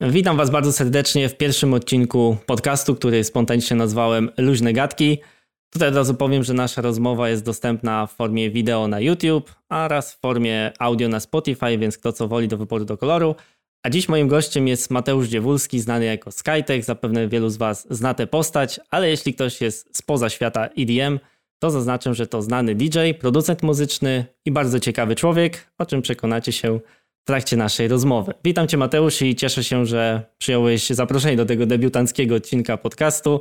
Witam Was bardzo serdecznie w pierwszym odcinku podcastu, który spontanicznie nazwałem Luźne Gadki. Tutaj od razu powiem, że nasza rozmowa jest dostępna w formie wideo na YouTube oraz w formie audio na Spotify, więc kto co woli do wyboru do koloru. A dziś moim gościem jest Mateusz Dziewulski, znany jako Skytech. Zapewne wielu z Was zna tę postać, ale jeśli ktoś jest spoza świata EDM, to zaznaczę, że to znany DJ, producent muzyczny i bardzo ciekawy człowiek, o czym przekonacie się trakcie naszej rozmowy. Witam Cię Mateusz i cieszę się, że przyjąłeś zaproszenie do tego debiutanckiego odcinka podcastu.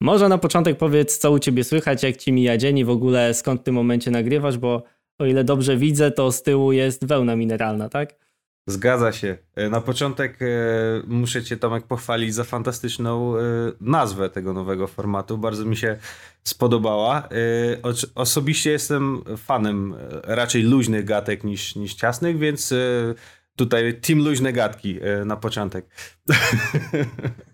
Może na początek powiedz, co u Ciebie słychać, jak Ci mija dzień i w ogóle skąd w tym momencie nagrywasz, bo o ile dobrze widzę, to z tyłu jest wełna mineralna, tak? Zgadza się. E, na początek e, muszę Cię, Tomek, pochwalić za fantastyczną e, nazwę tego nowego formatu. Bardzo mi się spodobała. Osobiście jestem fanem raczej luźnych gatek niż, niż ciasnych, więc tutaj team luźne gadki na początek.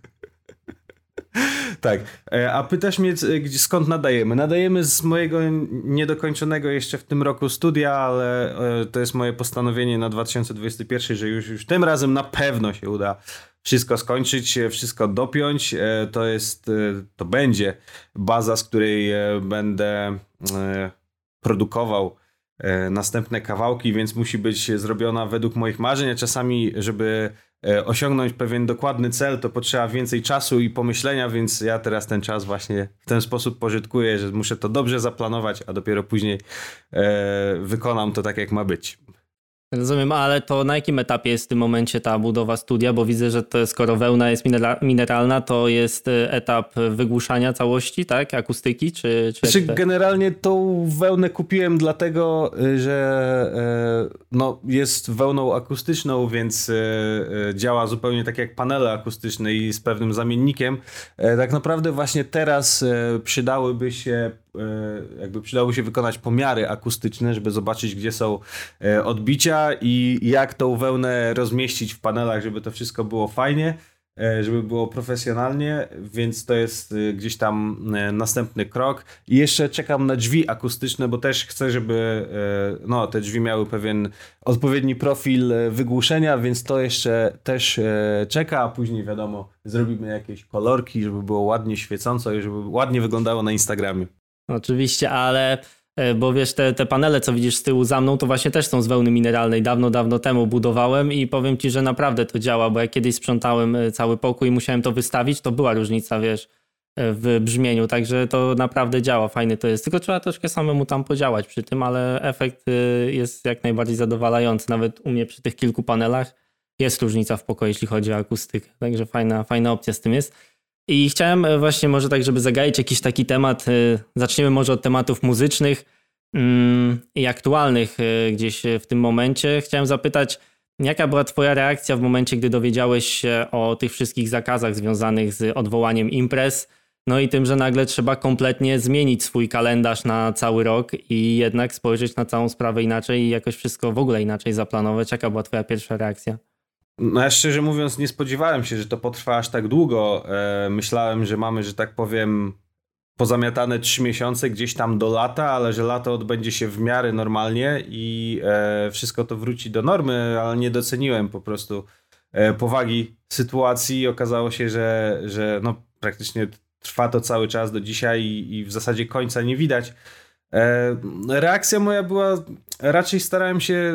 Tak. E, a pytasz mnie, skąd nadajemy? Nadajemy z mojego niedokończonego jeszcze w tym roku studia, ale e, to jest moje postanowienie na 2021, że już, już tym razem na pewno się uda wszystko skończyć, wszystko dopiąć. E, to jest, to będzie baza, z której będę produkował następne kawałki, więc musi być zrobiona według moich marzeń, a czasami, żeby E, osiągnąć pewien dokładny cel, to potrzeba więcej czasu i pomyślenia, więc ja teraz ten czas właśnie w ten sposób pożytkuję, że muszę to dobrze zaplanować, a dopiero później e, wykonam to tak, jak ma być. Rozumiem, ale to na jakim etapie jest w tym momencie ta budowa studia? Bo widzę, że to skoro wełna jest mineralna, to jest e, etap wygłuszania całości, tak? Akustyki? Czy, czy znaczy, generalnie tą wełnę kupiłem dlatego, e, że e, no, jest wełną akustyczną, więc działa zupełnie tak jak panele akustyczne i z pewnym zamiennikiem. Tak naprawdę właśnie teraz przydałyby się E, jakby przydało się wykonać pomiary akustyczne, żeby zobaczyć, gdzie są e, odbicia i jak tą wełnę rozmieścić w panelach, żeby to wszystko było fajnie, e, żeby było profesjonalnie, więc to jest gdzieś tam następny krok. I jeszcze czekam na drzwi akustyczne, bo też chcę, żeby no, te drzwi miały pewien odpowiedni profil wygłuszenia, więc to jeszcze też czeka, a później wiadomo, zrobimy jakieś kolorki, żeby było ładnie świecąco i żeby ładnie wyglądało na Instagramie. Oczywiście, ale e, bo wiesz, te, te panele, co widzisz z tyłu za mną, to właśnie też są z wełny mineralnej. Dawno, dawno temu budowałem i powiem ci, że naprawdę to działa, bo jak kiedyś sprzątałem e, cały pokój i musiałem to wystawić, to była różnica, wiesz, e, w brzmieniu, także to naprawdę działa, fajny to jest. Tylko trzeba troszkę samemu tam podziałać przy tym, ale efekt jest jak najbardziej zadowalający. Nawet u mnie przy tych kilku panelach jest różnica w pokoju, jeśli chodzi o akustykę, także fajna, fajna opcja z tym jest. I chciałem e, właśnie może tak, żeby zagaić jakiś taki temat, e, zaczniemy może od tematów muzycznych mm, i aktualnych e, gdzieś w tym momencie. Chciałem zapytać, jaka była twoja reakcja w momencie, gdy dowiedziałeś się o tych wszystkich zakazach związanych z odwołaniem imprez, no i tym, że nagle trzeba kompletnie zmienić swój kalendarz na cały rok i jednak spojrzeć na całą sprawę inaczej i jakoś wszystko w ogóle inaczej zaplanować. Jaka była twoja pierwsza reakcja? No ja szczerze mówiąc nie spodziewałem się, że to potrwa aż tak długo. E, myślałem, że mamy, że tak powiem, pozamiatane trzy miesiące gdzieś tam do lata, ale że lato odbędzie się w miarę normalnie i e, wszystko to wróci do normy, ale nie doceniłem po prostu e, powagi sytuacji. Okazało się, że, że no, praktycznie trwa to cały czas do dzisiaj i, i w zasadzie końca nie widać. Reakcja moja była, raczej starałem się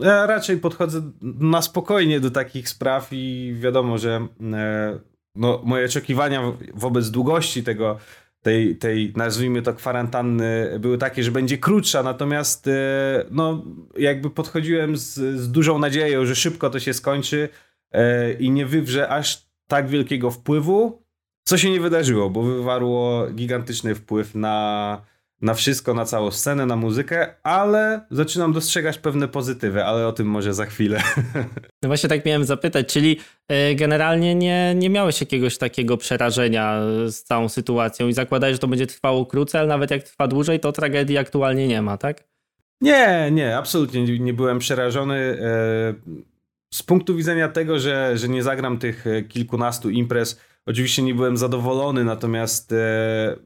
ja raczej podchodzę na spokojnie do takich spraw i wiadomo, że e, no, moje oczekiwania wobec długości tego, tej, tej, nazwijmy to, kwarantanny były takie, że będzie krótsza, natomiast e, no, jakby podchodziłem z, z dużą nadzieją, że szybko to się skończy e, i nie wywrze aż tak wielkiego wpływu, co się nie wydarzyło, bo wywarło gigantyczny wpływ na na wszystko, na całą scenę, na muzykę, ale zaczynam dostrzegać pewne pozytywy, ale o tym może za chwilę. No właśnie tak miałem zapytać, czyli e, generalnie nie, nie miałeś jakiegoś takiego przerażenia z całą sytuacją i zakładałeś, że to będzie trwało krócej, ale nawet jak trwa dłużej, to tragedii aktualnie nie ma, tak? Nie, nie, absolutnie nie byłem przerażony. E, z punktu widzenia tego, że, że nie zagram tych kilkunastu imprez, oczywiście nie byłem zadowolony, natomiast e,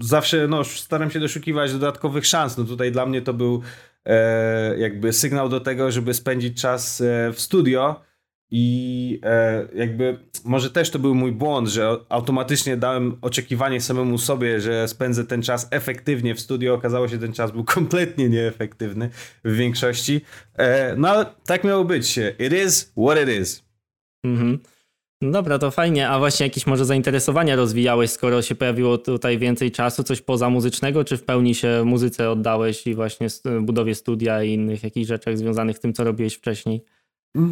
zawsze no, staram się doszukiwać dodatkowych szans. No tutaj dla mnie to był e, jakby sygnał do tego, żeby spędzić czas e, w studio i e, jakby może też to był mój błąd, że automatycznie dałem oczekiwanie samemu sobie, że spędzę ten czas efektywnie w studio. Okazało się, że ten czas był kompletnie nieefektywny w większości. E, no ale tak miało być. It is what it is. Mhm. Dobra, to fajnie. A właśnie jakieś może zainteresowania rozwijałeś, skoro się pojawiło tutaj więcej czasu, coś poza muzycznego, czy w pełni się muzyce oddałeś i właśnie budowie studia i innych jakichś rzeczach związanych z tym, co robiłeś wcześniej?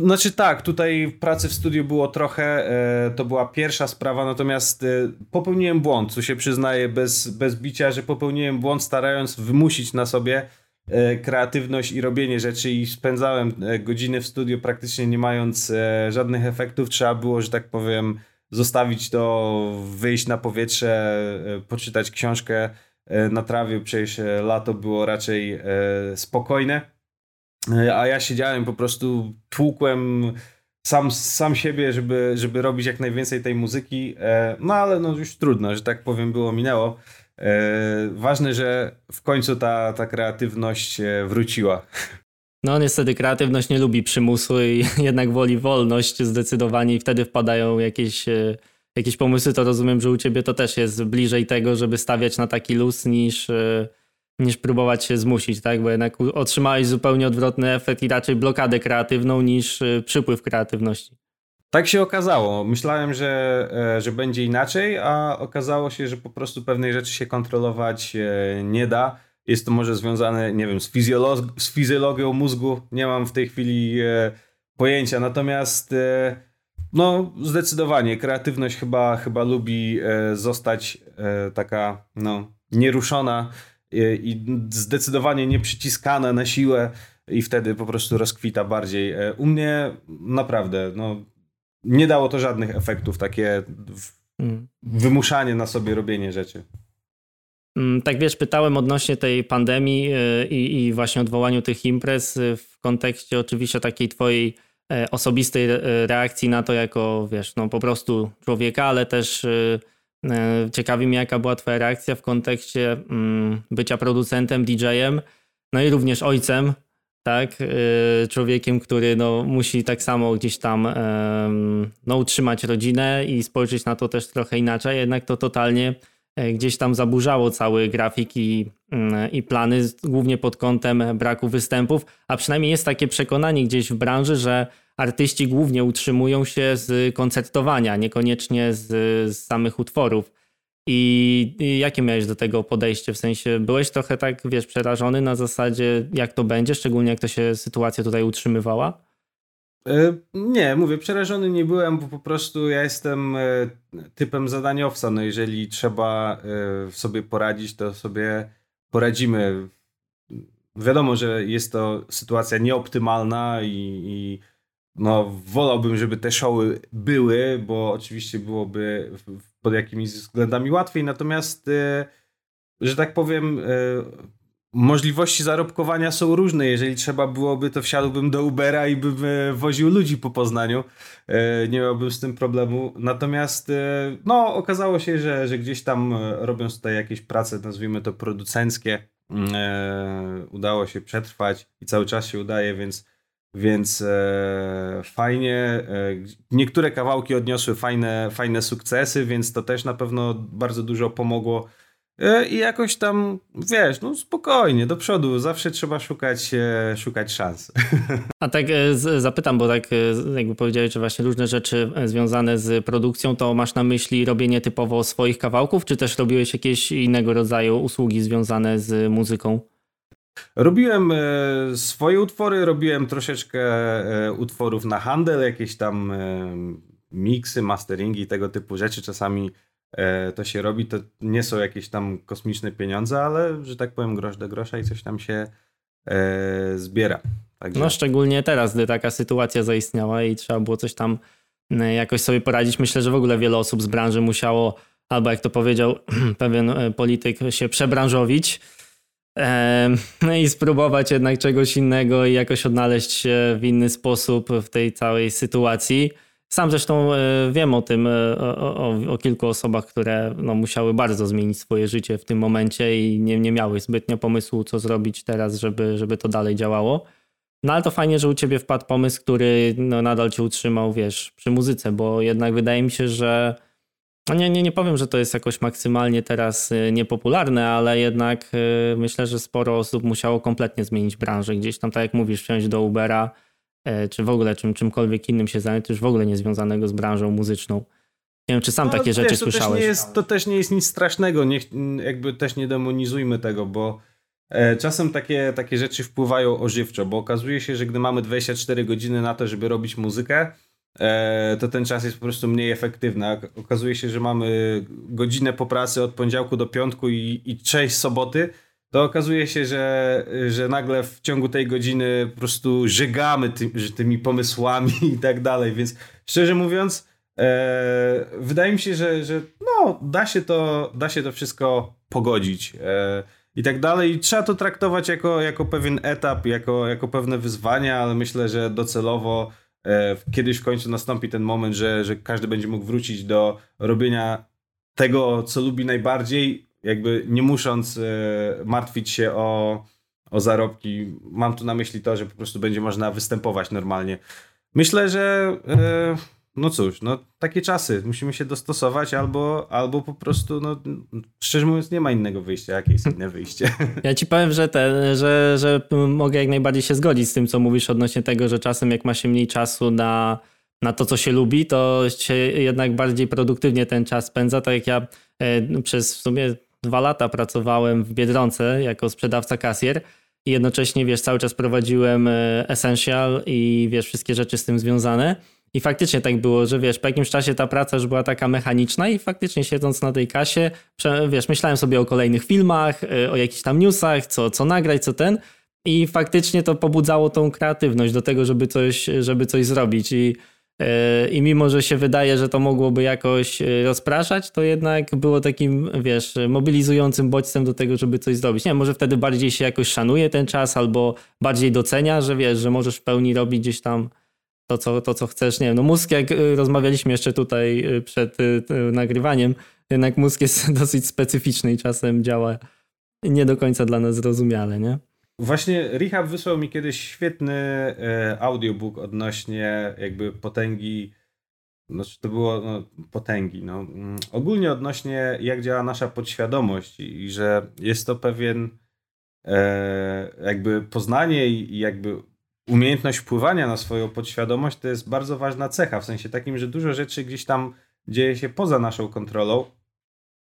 Znaczy tak, tutaj pracy w studiu było trochę, e, to była pierwsza sprawa, natomiast e, popełniłem błąd, co się przyznaję bez, bez bicia, że popełniłem błąd starając wymusić na sobie kreatywność i robienie rzeczy i spędzałem godziny w studiu praktycznie nie mając żadnych efektów. Trzeba było, że tak powiem, zostawić to, wyjść na powietrze, poczytać książkę na trawie, przecież lato było raczej spokojne. E, a ja siedziałem po prostu, tłukłem sam, sam siebie, żeby, żeby robić jak najwięcej tej muzyki. E, no ale no już trudno, że tak powiem, było, minęło. E, ważne, że w końcu ta, ta kreatywność wróciła. No niestety kreatywność nie lubi przymusu i jednak woli wolność zdecydowanie i wtedy wpadają jakieś, jakieś pomysły, to rozumiem, że u ciebie to też jest bliżej tego, żeby stawiać na taki luz niż niż próbować się zmusić, tak? Bo jednak otrzymałeś zupełnie odwrotny efekt i raczej blokadę kreatywną niż przypływ kreatywności. Tak się okazało. Myślałem, że, e, że będzie inaczej, a okazało się, że po prostu pewnej rzeczy się kontrolować e, nie da. Jest to może związane, nie wiem, z, fizjolo- z fizjologią mózgu. Nie mam w tej chwili e, pojęcia. Natomiast no, zdecydowanie kreatywność chyba, chyba lubi zostać taka no, nieruszona i zdecydowanie nie przyciskane na siłę i wtedy po prostu rozkwita bardziej. U mnie naprawdę, no, nie dało to żadnych efektów, takie mm. wymuszanie na sobie robienie rzeczy. Mm, tak wiesz, pytałem odnośnie tej pandemii e, i, i właśnie odwołaniu tych imprez e, w kontekście oczywiście takiej twojej osobistej reakcji na to jako, wiesz, no po prostu człowieka, ale też E, ciekawi mnie, jaka była Twoja reakcja w kontekście mm, bycia producentem, DJ-em, no i również ojcem, tak? E, człowiekiem, który no, musi tak samo gdzieś tam no, utrzymać rodzinę i spojrzeć na to też trochę inaczej, jednak to totalnie e, gdzieś tam zaburzało cały grafik i, mm, i plany, głównie pod kątem braku występów, a przynajmniej jest takie przekonanie gdzieś w branży, że artyści głównie utrzymują się z koncertowania, niekoniecznie z, z samych utworów. I, jakie miałeś do tego podejście? W sensie byłeś trochę tak, wiesz, przerażony na zasadzie, jak to będzie, szczególnie jak to się sytuacja tutaj utrzymywała? E, nie, mówię, przerażony nie byłem, bo po prostu ja jestem e, typem zadaniowca. No jeżeli trzeba e, sobie poradzić, to sobie poradzimy. Wiadomo, że jest to sytuacja nieoptymalna i, i no, wolałbym, żeby te showy były, bo oczywiście byłoby pod jakimiś względami łatwiej, natomiast, e, że tak powiem, e, możliwości zarobkowania są różne. Jeżeli trzeba byłoby, to wsiadłbym do Ubera i bym e, woził ludzi po Poznaniu. Nie miałbym z tym problemu. Natomiast, no, okazało się, że, że gdzieś tam robiąc tutaj jakieś prace, nazwijmy to producenckie, udało się przetrwać i cały czas się udaje, więc więc e, fajnie. E, niektóre kawałki odniosły fajne, fajne sukcesy, więc to też na pewno bardzo dużo pomogło. E, I jakoś tam, wiesz, no spokojnie, do przodu, zawsze trzeba szukać, e, szukać szans. A tak e, zapytam, bo tak jakby powiedziałeś, że właśnie różne rzeczy związane z produkcją, to masz na myśli robienie typowo swoich kawałków, czy też robiłeś jakieś innego rodzaju usługi związane z muzyką? Robiłem e, swoje utwory, robiłem troszeczkę e, utworów na handel, jakieś tam e, miksy, masteringi, tego typu rzeczy. Czasami to się robi, to nie są jakieś tam kosmiczne pieniądze, ale że tak powiem grosz do grosza i coś tam się zbiera. Także... No szczególnie teraz, gdy taka sytuacja zaistniała i trzeba było coś tam jakoś sobie poradzić. Myślę, że w ogóle wiele osób z branży musiało, albo jak to powiedział pewien polityk, się przebranżowić i spróbować jednak czegoś innego i jakoś odnaleźć się w inny sposób w tej całej sytuacji. Sam zresztą e, wiem o tym, e, o, o, o, kilku osobach, które no, musiały bardzo zmienić swoje życie w tym momencie i nie, nie miały zbytnio pomysłu, co zrobić teraz, żeby, żeby to dalej działało. No ale to fajnie, że u ciebie wpadł pomysł, który no, nadal cię utrzymał, wiesz, przy muzyce, bo jednak wydaje mi się, że no nie, nie, nie powiem, że to jest jakoś maksymalnie teraz y, niepopularne, ale jednak y, myślę, że sporo osób musiało kompletnie zmienić branżę. Gdzieś tam, tak jak mówisz, wsiąść do Ubera, y, czy w ogóle czym, czymkolwiek innym się zająć, już w ogóle niezwiązanego z branżą muzyczną. Nie wiem, czy sam no, takie wiesz, rzeczy to słyszałeś. Też nie jest, to też nie jest nic strasznego, nie, jakby też nie demonizujmy tego, bo e, czasem takie, takie rzeczy wpływają ożywczo, bo okazuje się, że gdy mamy 24 godziny na to, żeby robić muzykę, e, to ten czas jest po prostu mniej efektywny. Okazuje się, że mamy godzinę po pracy od poniedziałku do piątku i, i cześć soboty, to okazuje się, że, że nagle w ciągu tej godziny po prostu żegamy ty, tymi pomysłami i tak dalej, więc szczerze mówiąc E, wydaje mi się, że, że no, da, się to, da się to wszystko pogodzić e, i tak dalej. I trzeba to traktować jako, jako pewien etap, jako, jako pewne wyzwania, ale myślę, że docelowo e, kiedyś w końcu nastąpi ten moment, że, że każdy będzie mógł wrócić do robienia tego, co lubi najbardziej, jakby nie musząc martwić się o, o zarobki. Mam tu na myśli to, że po prostu będzie można występować normalnie. Myślę, że no cóż, no takie czasy, musimy się dostosować albo, albo po prostu, no szczerze mówiąc nie ma innego wyjścia, jakie jest inne wyjście. Ja ci powiem, że, ten, że, że mogę jak najbardziej się zgodzić z tym, co mówisz odnośnie tego, że czasem jak ma się mniej czasu na, na to, co się lubi, to się jednak bardziej produktywnie ten czas spędza, tak jak ja e, przez w sumie dwa lata pracowałem w Biedronce jako sprzedawca kasjer i jednocześnie, wiesz, cały czas prowadziłem e, Essential i wiesz, wszystkie rzeczy z tym związane i faktycznie tak było, że wiesz, po jakimś czasie ta praca już była taka mechaniczna i faktycznie siedząc na tej kasie, wiesz, myślałem sobie o kolejnych filmach, y, o jakichś tam newsach, co, co nagrać, co ten. I faktycznie to pobudzało tą kreatywność do tego, żeby coś, żeby coś zrobić. I, y, I mimo, że się wydaje, że to mogłoby jakoś y, rozpraszać, to jednak było takim, wiesz, mobilizującym bodźcem do tego, żeby coś zrobić. Nie wiem, może wtedy bardziej się jakoś szanuje ten czas albo bardziej docenia, że wiesz, że możesz w pełni robić gdzieś tam to co, to, co chcesz. Nie wiem, no mózg, jak y, rozmawialiśmy jeszcze tutaj y, przed y, nagrywaniem, jednak mózg jest dosyć specyficzny i czasem działa nie do końca dla nas zrozumiale, nie? Właśnie Rehab wysłał mi kiedyś świetny e, audiobook odnośnie jakby potęgi, znaczy to było no, potęgi, no, mm, ogólnie odnośnie jak działa nasza podświadomość i, i że jest to pewien e, jakby poznanie i, i jakby umiejętność wpływania na swoją podświadomość to jest bardzo ważna cecha, w sensie takim, że dużo rzeczy gdzieś tam dzieje się poza naszą kontrolą,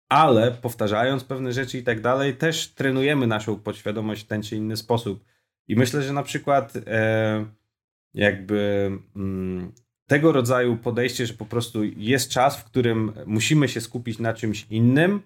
ale powtarzając pewne rzeczy i tak dalej, też trenujemy naszą podświadomość w ten czy inny sposób. I myślę, że na przykład e, jakby mm, tego rodzaju podejście, że po prostu jest czas, w którym musimy się skupić na czymś innym,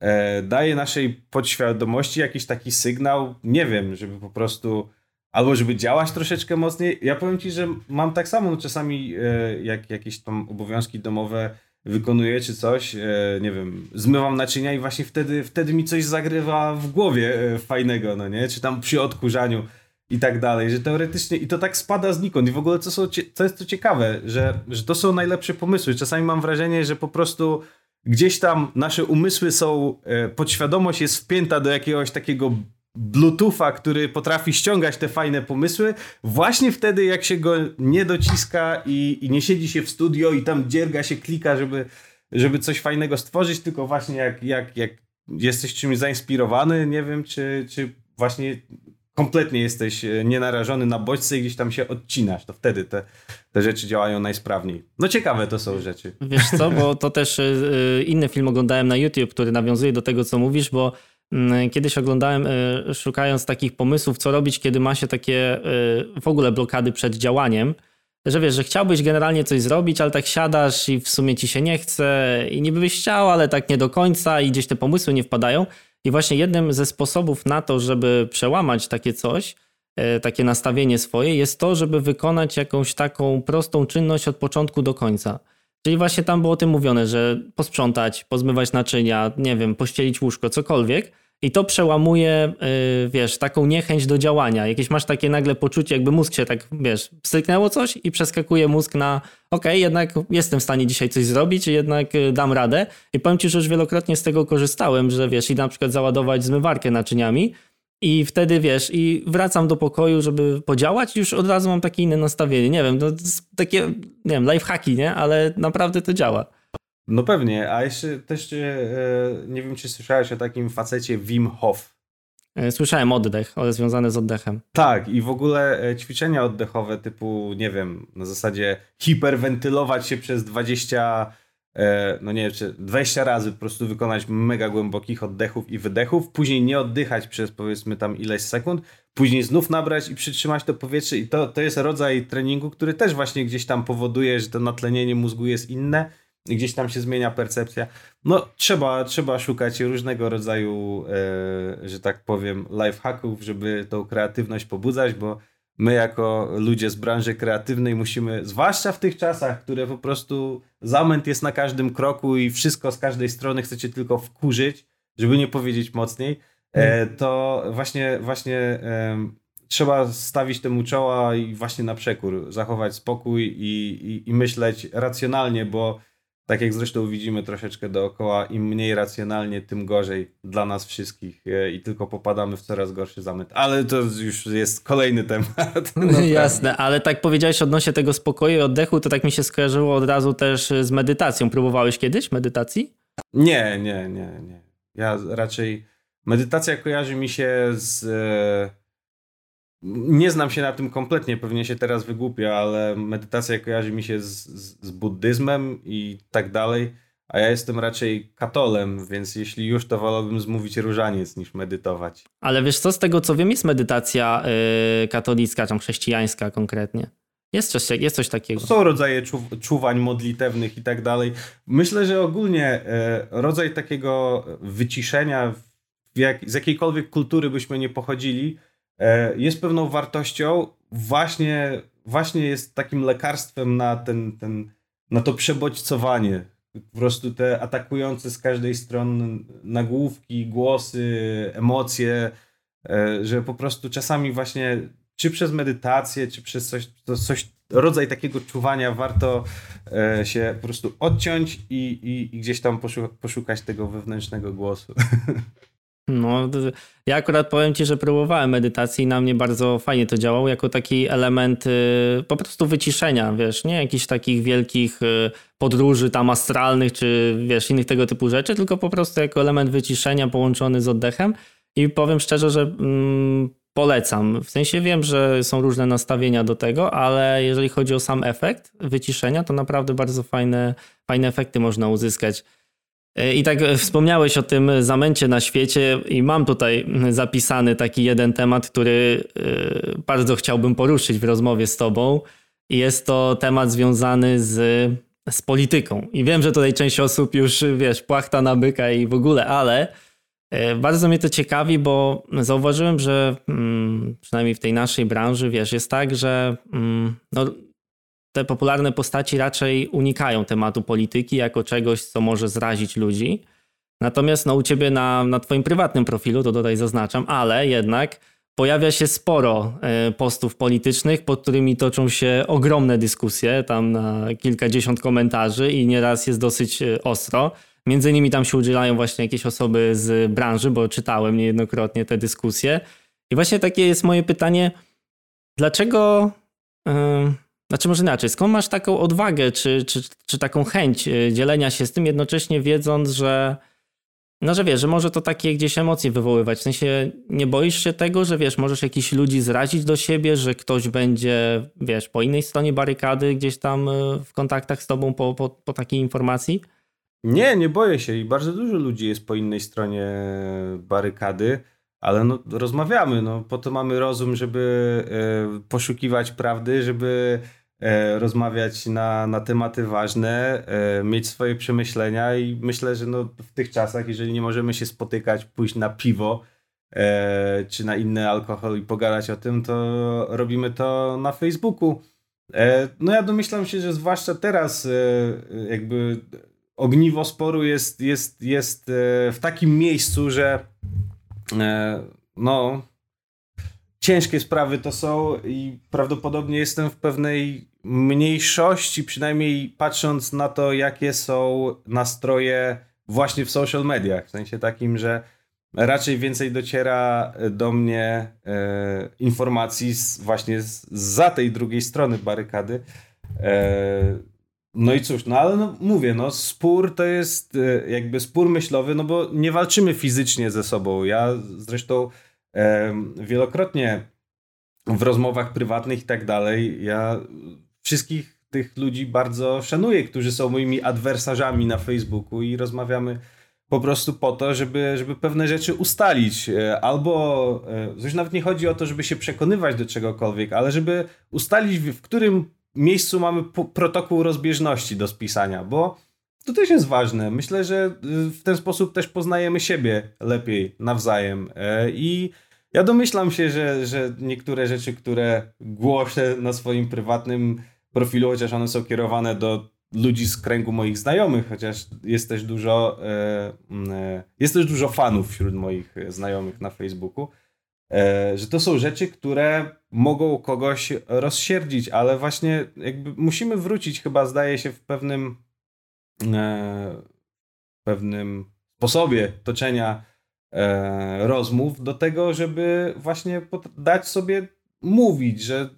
e, daje naszej podświadomości jakiś taki sygnał, nie wiem, żeby po prostu albo żeby działać troszeczkę mocniej. Ja powiem ci, że mam tak samo no czasami e, jak jakieś tam obowiązki domowe wykonuję czy coś, e, nie wiem, zmywam naczynia i właśnie wtedy, wtedy mi coś zagrywa w głowie e, fajnego, no nie? Czy tam przy odkurzaniu i tak dalej, że teoretycznie i to tak spada znikąd i w ogóle co, są, co jest to ciekawe, że, że to są najlepsze pomysły. Czasami mam wrażenie, że po prostu gdzieś tam nasze umysły są, podświadomość jest wpięta do jakiegoś takiego Bluetootha, który potrafi ściągać te fajne pomysły, właśnie wtedy, jak się go nie dociska i, i nie siedzi się w studio i tam dzierga się, klika, żeby, żeby coś fajnego stworzyć, tylko właśnie jak, jak, jak jesteś czymś zainspirowany, nie wiem, czy, czy właśnie kompletnie jesteś e, nienarażony na bodźce i gdzieś tam się odcinasz, to wtedy te, te rzeczy działają najsprawniej. No ciekawe to są rzeczy. Wiesz co, bo to też e, inny film oglądałem na YouTube, który nawiązuje do tego, co mówisz, bo kiedyś oglądałem, e, szukając takich pomysłów, co robić, kiedy ma się takie e, w ogóle blokady przed działaniem, że wiesz, że chciałbyś generalnie coś zrobić, ale tak siadasz i w sumie ci się nie chce i niby byś chciał, ale tak nie do końca i gdzieś te pomysły nie wpadają. I właśnie jednym ze sposobów na to, żeby przełamać takie coś, e, takie nastawienie swoje, jest to, żeby wykonać jakąś taką prostą czynność od początku do końca. Czyli właśnie tam było o tym mówione, że posprzątać, pozmywać naczynia, nie wiem, pościelić łóżko, cokolwiek, i to przełamuje, yy, wiesz, taką niechęć do działania. Jakieś masz takie nagle poczucie, jakby mózg się tak, wiesz, stryknęło coś i przeskakuje mózg na ok, jednak jestem w stanie dzisiaj coś zrobić, jednak y, dam radę. I powiem ci, że już wielokrotnie z tego korzystałem, że wiesz, i na przykład załadować zmywarkę naczyniami I wtedy wiesz, i wracam do pokoju, żeby podziałać, już od razu mam takie inne nastawienie. Nie wiem, to takie, nie wiem, lifehacki, nie? Ale naprawdę to działa. No pewnie, a jeszcze też e, nie wiem, czy słyszałeś o takim facecie Wim Hof. E, słyszałem oddech, ale związane z oddechem. Tak, i w ogóle e, ćwiczenia oddechowe typu, nie wiem, na zasadzie hiperwentylować się przez 20 E, no nie wiem, czy 20 razy po prostu wykonać mega głębokich oddechów i wydechów, później nie oddychać przez powiedzmy tam ileś sekund, później znów nabrać i przytrzymać to powietrze i to, to jest rodzaj treningu, który też właśnie gdzieś tam powoduje, że to natlenienie mózgu jest inne gdzieś tam się zmienia percepcja. No trzeba, trzeba szukać różnego rodzaju, e, że tak powiem, lifehacków, żeby tą kreatywność pobudzać, bo my jako ludzie z branży kreatywnej musimy, zwłaszcza w tych czasach, które po prostu zamęt jest na każdym kroku i wszystko z każdej strony chcecie tylko wkurzyć, żeby nie powiedzieć mocniej, e, hmm. to właśnie, właśnie trzeba stawić temu czoła i właśnie na przekór, zachować spokój i, i, i myśleć racjonalnie, bo tak jak zresztą widzimy troszeczkę dookoła, im mniej racjonalnie, tym gorzej dla nas wszystkich e, i tylko popadamy w coraz gorszy zamęt. Ale to już jest kolejny temat. No Jasne, ale tak powiedziałeś odnośnie tego spokoju i oddechu, to tak mi się skojarzyło od razu też z medytacją. Próbowałeś kiedyś medytacji? Nie, nie, nie, nie. Ja raczej medytacja kojarzy mi się z e, nie znam się na tym kompletnie, pewnie się teraz wygłupia, ale medytacja kojarzy mi się z, z, z buddyzmem i tak dalej, a ja jestem raczej katolem, więc jeśli już, to wolałbym zmówić różaniec niż medytować. Ale wiesz co, z tego co wiem, jest medytacja yy, katolicka, czy chrześcijańska konkretnie. Jest coś, jest coś takiego. Są rodzaje czu, czuwań modlitewnych i tak dalej. Myślę, że ogólnie e, rodzaj takiego wyciszenia, jak, z jakiejkolwiek kultury byśmy nie pochodzili, jest pewną wartością, właśnie, właśnie jest takim lekarstwem na, ten, ten, na to przebodźcowanie. Po prostu te atakujące z każdej strony nagłówki, głosy, emocje, e, że po prostu czasami właśnie czy przez medytację, czy przez coś, coś rodzaj takiego czuwania warto e, się po prostu odciąć i, i, i gdzieś tam poszukać tego wewnętrznego głosu. No, ja akurat powiem ci, że próbowałem medytacji i na mnie bardzo fajnie to działało, jako taki element y, po prostu wyciszenia, wiesz, nie jakichś takich wielkich y, podróży tam astralnych, czy wiesz, innych tego typu rzeczy, tylko po prostu jako element wyciszenia połączony z oddechem i powiem szczerze, że mm, polecam. W sensie wiem, że są różne nastawienia do tego, ale jeżeli chodzi o sam efekt wyciszenia, to naprawdę bardzo fajne, fajne efekty można uzyskać. E, I tak wspomniałeś o tym zamęcie na świecie, i mam tutaj zapisany taki jeden temat, który e, bardzo chciałbym poruszyć w rozmowie z Tobą. I jest to temat związany z, z polityką. I wiem, że tutaj część osób już, wiesz, płachta na byka i w ogóle, ale e, bardzo mnie to ciekawi, bo zauważyłem, że mm, przynajmniej w tej naszej branży, wiesz, jest tak, że mm, no, te popularne postaci raczej unikają tematu polityki jako czegoś, co może zrazić ludzi. Natomiast no, u ciebie na, na twoim prywatnym profilu, to tutaj zaznaczam, ale jednak pojawia się sporo e, postów politycznych, pod którymi toczą się ogromne dyskusje, tam na kilkadziesiąt komentarzy i nieraz jest dosyć e, ostro. Między innymi tam się udzielają właśnie jakieś osoby z branży, bo czytałem niejednokrotnie te dyskusje. I właśnie takie jest moje pytanie, dlaczego... Yy znaczy może inaczej, skąd masz taką odwagę, czy, czy, czy taką chęć e, dzielenia się z tym, jednocześnie wiedząc, że no, że wiesz, że może to takie gdzieś emocje wywoływać. W sensie nie boisz się tego, że wiesz, możesz jakichś ludzi zrazić do siebie, że ktoś będzie, wiesz, po innej stronie barykady gdzieś tam e, w kontaktach z tobą po, po, po takiej informacji? Nie, nie boję się i bardzo dużo ludzi jest po innej stronie barykady, ale no, rozmawiamy, no, po to mamy rozum, żeby y, poszukiwać prawdy, żeby rozmawiać na, na tematy ważne, e, mieć swoje przemyślenia i myślę, że no w tych czasach, jeżeli nie możemy się spotykać, pójść na piwo e, czy na inny alkohol i pogadać o tym, to robimy to na Facebooku. No ja domyślam się, że zwłaszcza teraz jakby ogniwo sporu jest, jest, jest w takim miejscu, że no ciężkie sprawy to są i prawdopodobnie jestem w pewnej mniejszości, przynajmniej patrząc na to, jakie są nastroje właśnie w social mediach. W sensie takim, że raczej więcej dociera do mnie e, informacji z, właśnie z, za tej drugiej strony barykady. E, no i cóż, no ale no, mówię, no spór to jest e, jakby spór myślowy, no bo nie walczymy fizycznie ze sobą. Ja zresztą wielokrotnie w rozmowach prywatnych i tak dalej, ja wszystkich tych ludzi bardzo szanuję, którzy są moimi adwersarzami na Facebooku i rozmawiamy po prostu po to, żeby, żeby pewne rzeczy ustalić. E, albo, już nawet nie chodzi o to, żeby się przekonywać do czegokolwiek, ale żeby ustalić, w którym miejscu mamy protokół rozbieżności do spisania, bo to też jest ważne. Myślę, że y, w ten sposób też poznajemy siebie lepiej nawzajem. E, I ja domyślam się, że, że niektóre rzeczy, które głoszę na swoim prywatnym profilu, chociaż one są kierowane do ludzi z kręgu moich znajomych, chociaż jest też dużo, e, e, jest też dużo fanów wśród moich znajomych na Facebooku, że to są rzeczy, które mogą kogoś rozsierdzić, ale właśnie jakby musimy wrócić chyba zdaje się w pewnym e, pewnym sposobie toczenia e, rozmów do tego, żeby właśnie dać sobie mówić, że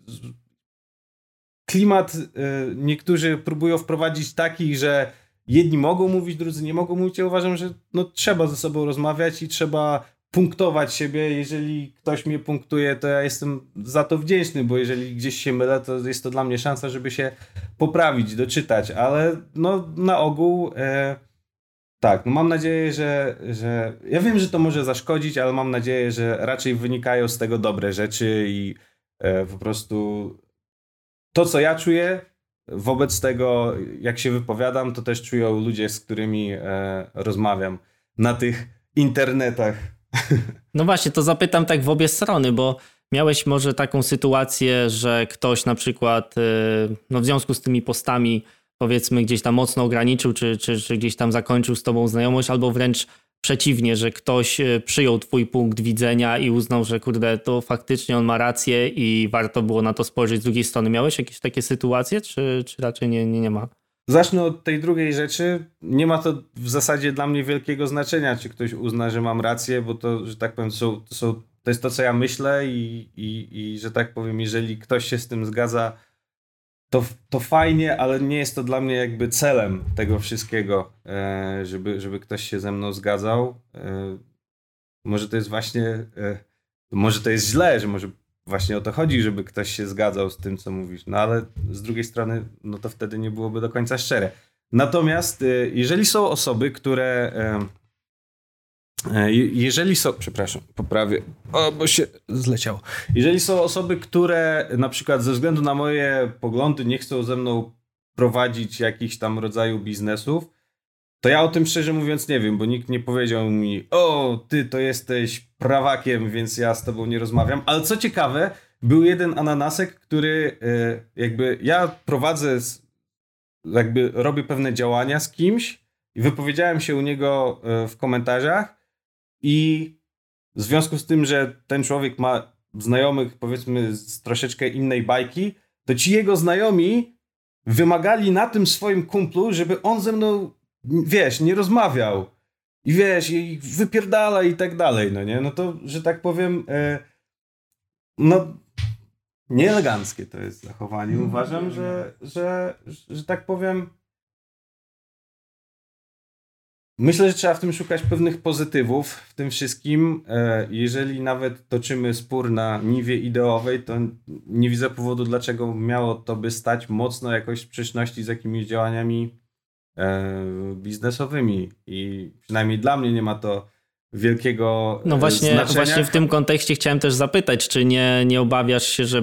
klimat e, niektórzy próbują wprowadzić taki, że jedni mogą mówić, drudzy nie mogą mówić. Ja uważam, że no, trzeba ze sobą rozmawiać i trzeba punktować siebie. Jeżeli ktoś mnie punktuje, to ja jestem za to wdzięczny, bo jeżeli gdzieś się mylę, to jest to dla mnie szansa, żeby się poprawić, doczytać, ale no na ogół e, tak, no mam nadzieję, że, że ja wiem, że to może zaszkodzić, ale mam nadzieję, że raczej wynikają z tego dobre rzeczy i e, po prostu to, co ja czuję wobec tego, jak się wypowiadam, to też czują ludzie, z którymi e, rozmawiam na tych internetach. No właśnie, to zapytam tak w obie strony, bo miałeś może taką sytuację, że ktoś na przykład y, no w związku z tymi postami powiedzmy gdzieś tam mocno ograniczył, czy, czy, czy gdzieś tam zakończył z tobą znajomość, albo wręcz przeciwnie, że ktoś y, przyjął twój punkt widzenia i uznał, że kurde, to faktycznie on ma rację i warto było na to spojrzeć z drugiej strony. Miałeś jakieś takie sytuacje, czy, czy raczej nie, nie, nie ma? Zacznę od tej drugiej rzeczy. Nie ma to w zasadzie dla mnie wielkiego znaczenia, czy ktoś uzna, że mam rację, bo to, że tak powiem, są, to, są, to jest to, co ja myślę i, i, i że tak powiem, jeżeli ktoś się z tym zgadza, to, to fajnie, ale nie jest to dla mnie jakby celem tego wszystkiego, e, żeby, żeby ktoś się ze mną zgadzał. E, może to jest właśnie, e, może to jest źle, że może właśnie o to chodzi, żeby ktoś się zgadzał z tym, co mówisz. No ale z drugiej strony, no to wtedy nie byłoby do końca szczere. Natomiast y, jeżeli są osoby, które. E, jeżeli są. Przepraszam, poprawię. O, bo się zleciało. Jeżeli są osoby, które na przykład ze względu na moje poglądy nie chcą ze mną prowadzić jakichś tam rodzaju biznesów, to ja o tym szczerze mówiąc nie wiem, bo nikt nie powiedział mi, o, ty to jesteś prawakiem, więc ja z tobą nie rozmawiam. Ale co ciekawe, był jeden ananasek, który e, jakby ja prowadzę, jakby robię pewne działania z kimś i wypowiedziałem się u niego e, w komentarzach i w związku z tym, że ten człowiek ma znajomych powiedzmy z troszeczkę innej bajki, to ci jego znajomi wymagali na tym swoim kumplu, żeby on ze mną wiesz, nie rozmawiał i wiesz, i wypierdala i tak dalej, no nie? No to, że tak powiem, e, no nieeleganckie to jest zachowanie. Mhm. Uważam, że, że, że tak powiem Myślę, że trzeba w tym szukać pewnych pozytywów w tym wszystkim. E, jeżeli nawet toczymy spór na niwie ideowej, to nie widzę powodu, dlaczego miało to by stać mocno jakoś w sprzeczności z jakimiś działaniami biznesowymi i przynajmniej dla mnie nie ma to wielkiego No właśnie, znaczenia. właśnie w tym kontekście chciałem też zapytać, czy nie, nie obawiasz się, że,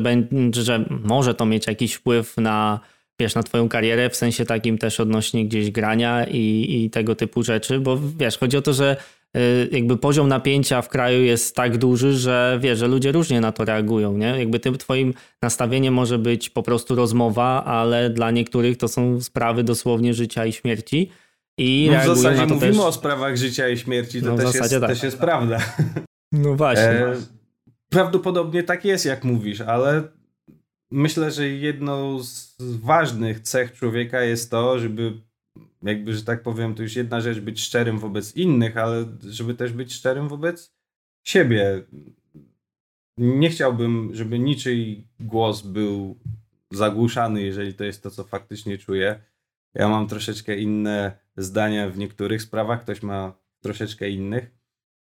że może to mieć jakiś wpływ na, wiesz, na twoją karierę, w sensie takim też odnośnie gdzieś grania i, i tego typu rzeczy, bo wiesz, chodzi o to, że jakby poziom napięcia w kraju jest tak duży, że wiesz, że ludzie różnie na to reagują, nie? Jakby tym twoim nastawieniem może być po prostu rozmowa, ale dla niektórych to są sprawy dosłownie życia i śmierci. I no w zasadzie mówimy też... o sprawach życia i śmierci, to no też, jest, tak. też jest prawda. No właśnie. E, prawdopodobnie tak jest, jak mówisz, ale myślę, że jedną z ważnych cech człowieka jest to, żeby jakby, że tak powiem, to już jedna rzecz być szczerym wobec innych, ale żeby też być szczerym wobec siebie. Nie chciałbym, żeby niczyj głos był zagłuszany, jeżeli to jest to, co faktycznie czuję. Ja mam troszeczkę inne zdania w niektórych sprawach, ktoś ma troszeczkę innych.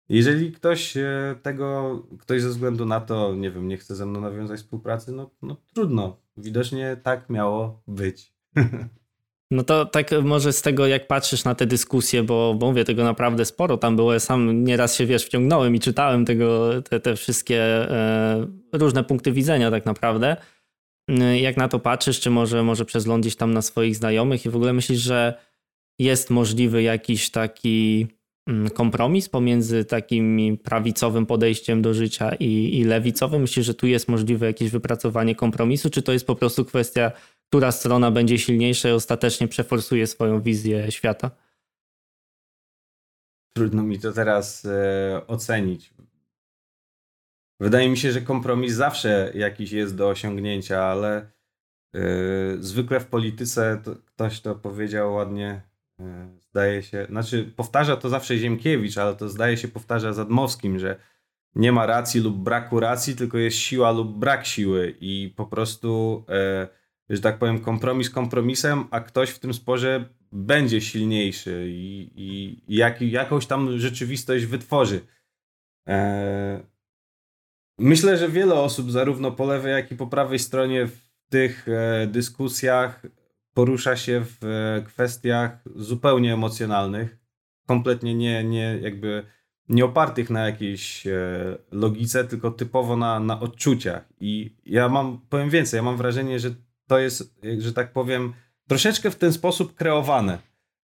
Jeżeli ktoś e, tego, ktoś ze względu na to, nie wiem, nie chce ze mną nawiązać współpracy, no, no trudno. Widocznie tak miało być. No to tak może z tego, jak patrzysz na te dyskusje, bo, bo mówię, tego naprawdę sporo tam było. Ja sam nieraz się, wiesz, wciągnąłem i czytałem tego, te, te wszystkie e, różne punkty widzenia tak naprawdę. E, jak na to patrzysz, czy może, może przeglądać tam na swoich znajomych i w ogóle myślisz, że jest możliwy jakiś taki mm, kompromis pomiędzy takim prawicowym podejściem do życia i, i lewicowym? Myślisz, że tu jest możliwe jakieś wypracowanie kompromisu, czy to jest po prostu kwestia która strona będzie silniejsza i ostatecznie przeforsuje swoją wizję świata? Trudno mi to teraz e, ocenić. Wydaje mi się, że kompromis zawsze jakiś jest do osiągnięcia, ale e, zwykle w polityce to, ktoś to powiedział ładnie, e, zdaje się, znaczy powtarza to zawsze Ziemkiewicz, ale to zdaje się powtarza Zadmowskim, że nie ma racji lub braku racji, tylko jest siła lub brak siły i po prostu e, że tak powiem, kompromis kompromisem, a ktoś w tym sporze będzie silniejszy i, i, jak, jakąś tam rzeczywistość wytworzy. Eee, myślę, że wiele osób, zarówno po lewej, jak i po prawej stronie, w tych e, dyskusjach porusza się w e, kwestiach zupełnie emocjonalnych, kompletnie nie, nie jakby nie opartych na jakiejś e, logice, tylko typowo na, na odczuciach. I ja mam, powiem więcej, ja mam wrażenie, że to jest, że tak powiem, troszeczkę w ten sposób kreowane.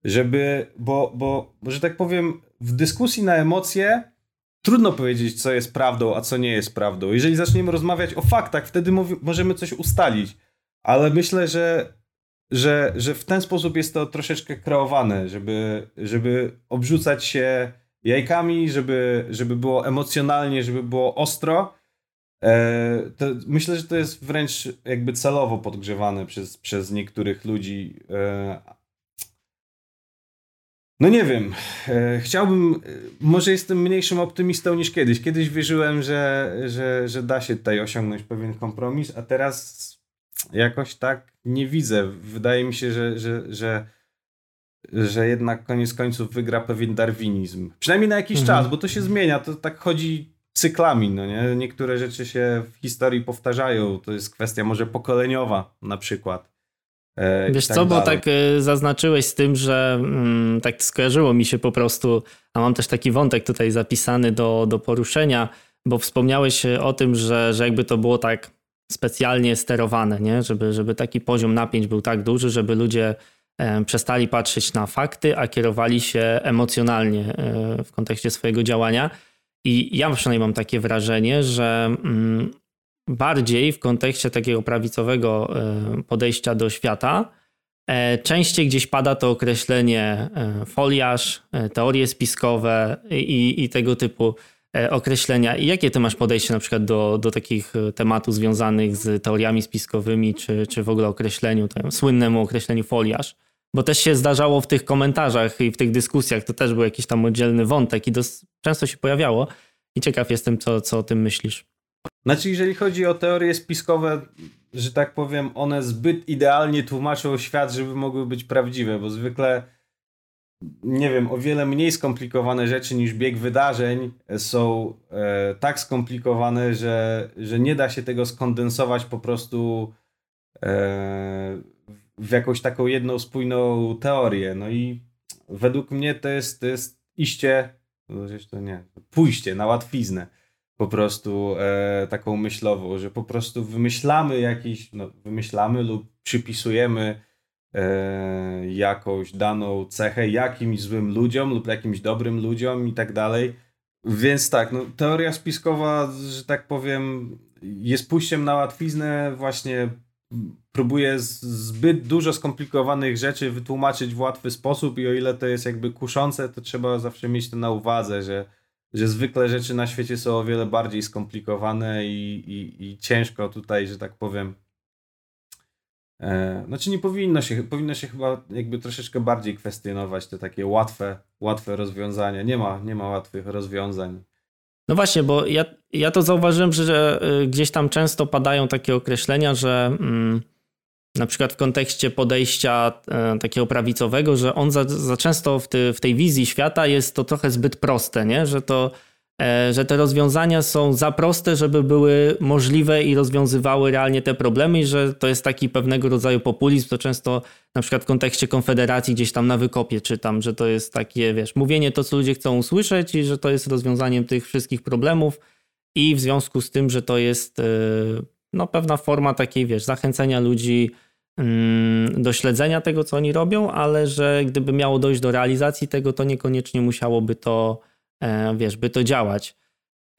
Żeby, bo, bo, bo że tak powiem, w dyskusji na emocje trudno powiedzieć, co jest prawdą, a co nie jest prawdą. Jeżeli zaczniemy rozmawiać o faktach, wtedy możemy coś ustalić. Ale myślę, że, że, że w ten sposób jest to troszeczkę kreowane, żeby, żeby obrzucać się jajkami, żeby, żeby było emocjonalnie, żeby było ostro, to myślę, że to jest wręcz jakby celowo podgrzewane przez, przez niektórych ludzi. E, no nie wiem. E, chciałbym, może jestem mniejszym optymistą niż kiedyś. Kiedyś wierzyłem, że, że, że da się tutaj osiągnąć pewien kompromis, a teraz jakoś tak nie widzę. Wydaje mi się, że, że, że, że jednak koniec końców wygra pewien darwinizm. Przynajmniej na jakiś mhm. czas, bo to się zmienia. To tak chodzi cyklami, no nie? Niektóre rzeczy się w historii powtarzają, to jest kwestia może pokoleniowa na przykład. E, Wiesz tak co, dalej. bo tak e, zaznaczyłeś z tym, że mm, tak skojarzyło mi się po prostu, a mam też taki wątek tutaj zapisany do, do poruszenia, bo wspomniałeś o tym, że, że jakby to było tak specjalnie sterowane, nie? Żeby, żeby taki poziom napięć był tak duży, żeby ludzie e, przestali patrzeć na fakty, a kierowali się emocjonalnie e, w kontekście swojego działania. I ja przynajmniej mam takie wrażenie, że mm, bardziej w kontekście takiego prawicowego e, podejścia do świata, e, częściej gdzieś pada to określenie e, foliarz, teorie spiskowe i, i tego typu określenia. I jakie ty masz podejście na przykład do, do takich tematów związanych z teoriami spiskowymi, czy, czy w ogóle określeniu, słynnemu określeniu foliarz? Bo też się zdarzało w tych komentarzach i w tych dyskusjach, to też był jakiś tam oddzielny wątek i dos- często się pojawiało. I ciekaw jestem, co, co o tym myślisz. Znaczy, jeżeli chodzi o teorie spiskowe, że tak powiem, one zbyt idealnie tłumaczą świat, żeby mogły być prawdziwe, bo zwykle, nie wiem, o wiele mniej skomplikowane rzeczy niż bieg wydarzeń są e, tak skomplikowane, że, że nie da się tego skondensować po prostu e, w jakąś taką jedną spójną teorię. No i według mnie to jest, to jest iście, no zresztą nie, pójście na łatwiznę po prostu e, taką myślową, że po prostu wymyślamy jakiś, no, wymyślamy lub przypisujemy e, jakąś daną cechę jakimś złym ludziom lub jakimś dobrym ludziom i tak dalej. Więc tak, no, teoria spiskowa, że tak powiem, jest pójściem na łatwiznę właśnie próbuje zbyt dużo skomplikowanych rzeczy wytłumaczyć w łatwy sposób i o ile to jest jakby kuszące, to trzeba zawsze mieć to na uwadze, że, że zwykle rzeczy na świecie są o wiele bardziej skomplikowane i, i, i ciężko tutaj, że tak powiem, E, znaczy nie powinno się, powinno się chyba jakby troszeczkę bardziej kwestionować te takie łatwe, łatwe rozwiązania. Nie ma, nie ma łatwych rozwiązań. No właśnie, bo ja, ja to zauważyłem, że y, gdzieś tam często padają takie określenia, że mm, na przykład w kontekście podejścia e, takiego prawicowego, że on za, za często w, ty, w tej wizji świata jest to trochę zbyt proste, nie? Że to że te rozwiązania są za proste, żeby były możliwe i rozwiązywały realnie te problemy i że to jest taki pewnego rodzaju populizm, to często na przykład w kontekście Konfederacji gdzieś tam na wykopie czytam, że to jest takie, wiesz, mówienie to, co ludzie chcą usłyszeć i że to jest rozwiązaniem tych wszystkich problemów i w związku z tym, że to jest e, no, pewna forma takiej, wiesz, zachęcenia ludzi mm, do śledzenia tego, co oni robią, ale że gdyby miało dojść do realizacji tego, to niekoniecznie musiałoby to E, wiesz, by to działać.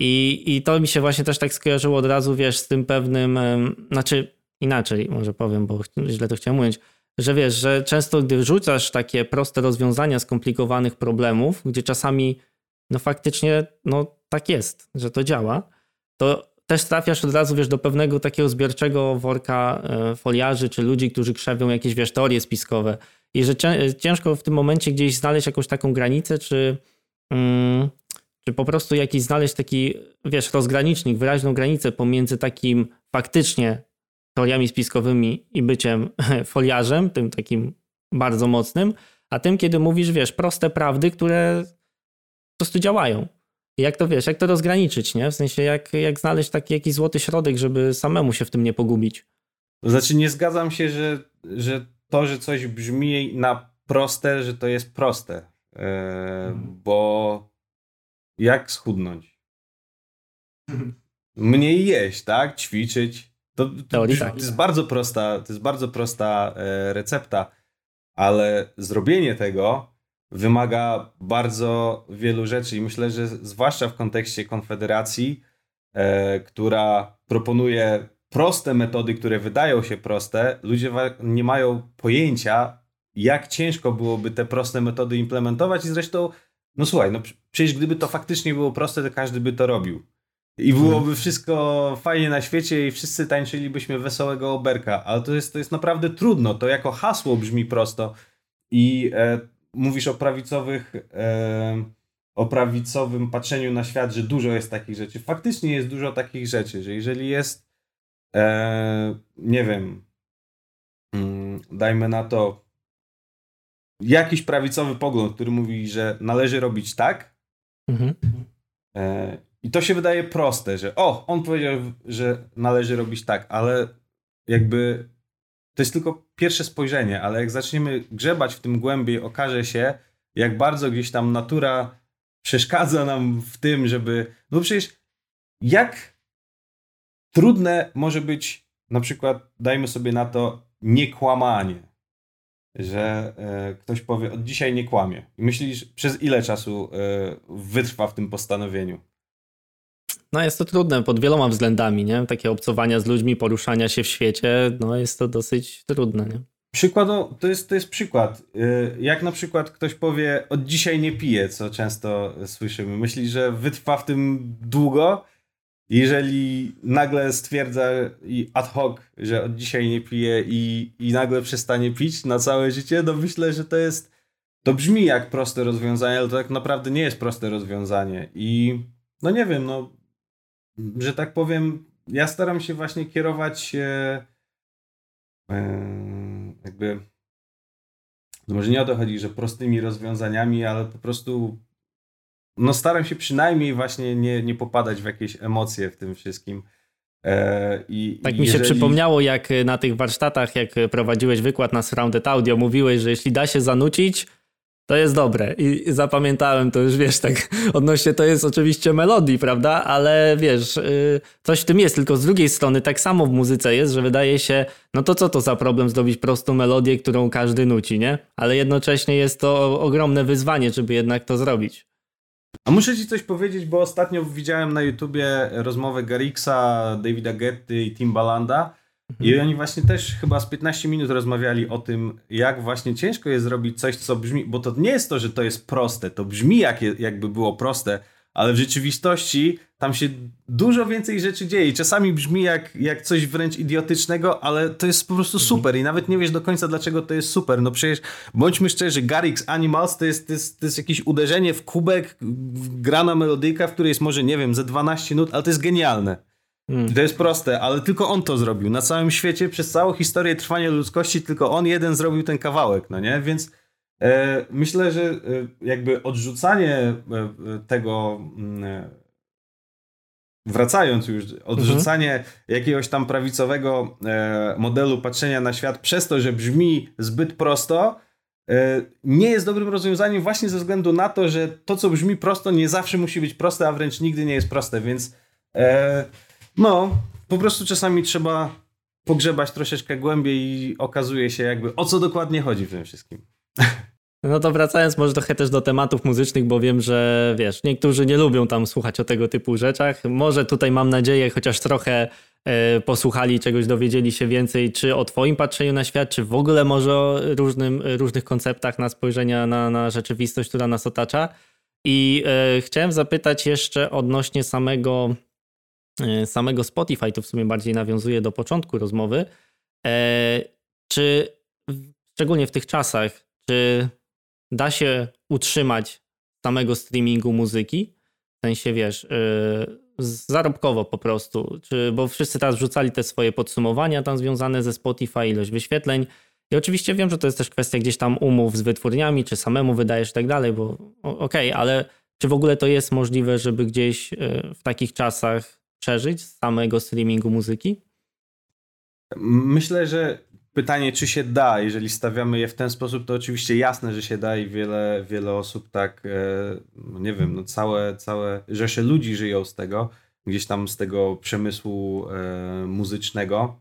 I, I to mi się właśnie też tak skojarzyło od razu, wiesz, z tym pewnym, znaczy inaczej może powiem, bo źle to chciałem mówić, że wiesz, że często gdy wrzucasz takie proste rozwiązania skomplikowanych problemów, gdzie czasami no faktycznie no tak jest, że to działa, to też trafiasz od razu, wiesz, do pewnego takiego zbiorczego worka e, foliarzy czy ludzi, którzy krzewią jakieś, wiesz, teorie spiskowe i że ciężko w tym momencie gdzieś znaleźć jakąś taką granicę, czy czy po prostu jakiś znaleźć taki, wiesz, rozgranicznik, wyraźną granicę pomiędzy takim faktycznie teoriami spiskowymi i byciem foliarzem, tym takim bardzo mocnym, a tym, kiedy mówisz, wiesz, proste prawdy, które po prostu działają. Jak to wiesz, jak to rozgraniczyć, nie? W sensie, jak, jak znaleźć taki jakiś złoty środek, żeby samemu się w tym nie pogubić. Znaczy, nie zgadzam się, że, że to, że coś brzmi na proste, że to jest proste. E, bo jak schudnąć? Mniej jeść, tak? Ćwiczyć. To, to, to, jest bardzo prosta, to jest bardzo prosta e, recepta, ale zrobienie tego wymaga bardzo wielu rzeczy i myślę, że zwłaszcza w kontekście Konfederacji, e, która proponuje proste metody, które wydają się proste, ludzie nie mają pojęcia, jak ciężko byłoby te proste metody implementować i zresztą, no słuchaj, no przecież gdyby to faktycznie było proste, to każdy by to robił. I byłoby hmm. wszystko fajnie na świecie i wszyscy tańczylibyśmy wesołego oberka, ale to jest, to jest naprawdę trudno. To jako hasło brzmi prosto. I e, mówisz o prawicowych, e, o prawicowym patrzeniu na świat, że dużo jest takich rzeczy. Faktycznie jest dużo takich rzeczy, że jeżeli jest, e, nie wiem, mm, dajmy na to, jakiś prawicowy pogląd, który mówi, że należy robić tak. Mhm. E, I to się wydaje proste, że o, on powiedział, że należy robić tak, ale jakby to jest tylko pierwsze spojrzenie, ale jak zaczniemy grzebać w tym głębiej, okaże się, jak bardzo gdzieś tam natura przeszkadza nam w tym, żeby. No przecież jak trudne może być na przykład, dajmy sobie na to, niekłamanie że e, ktoś powie, od dzisiaj nie kłamie. I myślisz, przez ile czasu e, wytrwa w tym postanowieniu? No jest to trudne pod wieloma względami, nie? Takie obcowania z ludźmi, poruszania się w świecie, no jest to dosyć trudne, nie? Przykład, to jest, to jest przykład. E, jak na przykład ktoś powie, od dzisiaj nie piję, co często słyszymy. Myśli, że wytrwa w tym długo, jeżeli nagle stwierdza i ad hoc, że od dzisiaj nie pije i, i nagle przestanie pić na całe życie, to myślę, że to jest. To brzmi jak proste rozwiązanie, ale to tak naprawdę nie jest proste rozwiązanie. I no nie wiem, no, że tak powiem, ja staram się właśnie kierować się e, jakby. No może nie o to chodzi, że prostymi rozwiązaniami, ale po prostu no staram się przynajmniej właśnie nie, nie popadać w jakieś emocje w tym wszystkim. E, I, tak mi się przypomniało, jak na tych warsztatach, jak prowadziłeś wykład na Surrounded Audio, mówiłeś, że jeśli da się zanucić, to jest dobre. I zapamiętałem to już, wiesz, tak odnośnie to jest oczywiście melodii, prawda? Ale wiesz, coś w tym jest, tylko z drugiej strony tak samo w muzyce jest, że wydaje się, no to co to za problem zrobić prostą melodię, którą każdy nuci, nie? Ale jednocześnie jest to ogromne wyzwanie, żeby jednak to zrobić. A muszę ci coś powiedzieć, bo ostatnio widziałem na YouTubie rozmowę Garixa, Davida Getty i Timbalanda mhm. i oni właśnie też chyba z 15 minut rozmawiali o tym, jak właśnie ciężko jest zrobić coś, co brzmi, bo to nie jest to, że to jest proste, to brzmi jak, jakby było proste, ale w rzeczywistości tam się dużo więcej rzeczy dzieje. Czasami brzmi jak, jak coś wręcz idiotycznego, ale to jest po prostu mhm. super i nawet nie wiesz do końca, dlaczego to jest super. No przecież bądźmy szczerzy, Garrix Animals to jest, to jest, to jest jakieś uderzenie w kubek, grana melodyjka, w której jest może, nie wiem, ze 12 nut, ale to jest genialne. Hmm. To jest proste, ale tylko on to zrobił. Na całym świecie, przez całą historię trwania ludzkości, tylko on jeden zrobił ten kawałek, no nie? Więc myślę, że e, jakby odrzucanie e, tego, mm, e, wracając już, odrzucanie mhm. jakiegoś tam prawicowego e, modelu patrzenia na świat przez to, że brzmi zbyt prosto, e, nie jest dobrym rozwiązaniem właśnie ze względu na to, że to, co brzmi prosto, nie zawsze musi być proste, a wręcz nigdy nie jest proste, więc no, po prostu czasami trzeba pogrzebać troszeczkę głębiej i okazuje się jakby o co dokładnie chodzi w tym wszystkim. No to wracając może trochę też do tematów muzycznych, bo wiem, że wiesz, niektórzy nie lubią tam słuchać o tego typu rzeczach. Może tutaj mam nadzieję, chociaż trochę e, posłuchali czegoś, dowiedzieli się więcej, czy o twoim patrzeniu na świat, czy w ogóle może o różnym, różnych konceptach na spojrzenia na, na rzeczywistość, która nas otacza. I e, chciałem zapytać jeszcze odnośnie samego E, samego Spotify, to w sumie bardziej nawiązuje do początku rozmowy. Czy szczególnie w tych czasach, czy da się utrzymać samego streamingu muzyki? W sensie, wiesz, e, zarobkowo po prostu, czy, bo wszyscy teraz wrzucali te swoje podsumowania tam związane ze Spotify, ilość wyświetleń. I oczywiście wiem, że to jest też kwestia gdzieś tam umów z wytwórniami, czy samemu wydajesz i tak dalej, bo okej, okay, ale czy w ogóle to jest możliwe, żeby gdzieś w takich czasach przeżyć z samego streamingu muzyki? Myślę, że pytanie, czy się da, jeżeli stawiamy je w ten sposób, to oczywiście jasne, że się da i wiele, wiele osób tak, e, no nie wiem, no całe, całe rzesze ludzi żyją z tego, gdzieś tam z tego przemysłu e, muzycznego.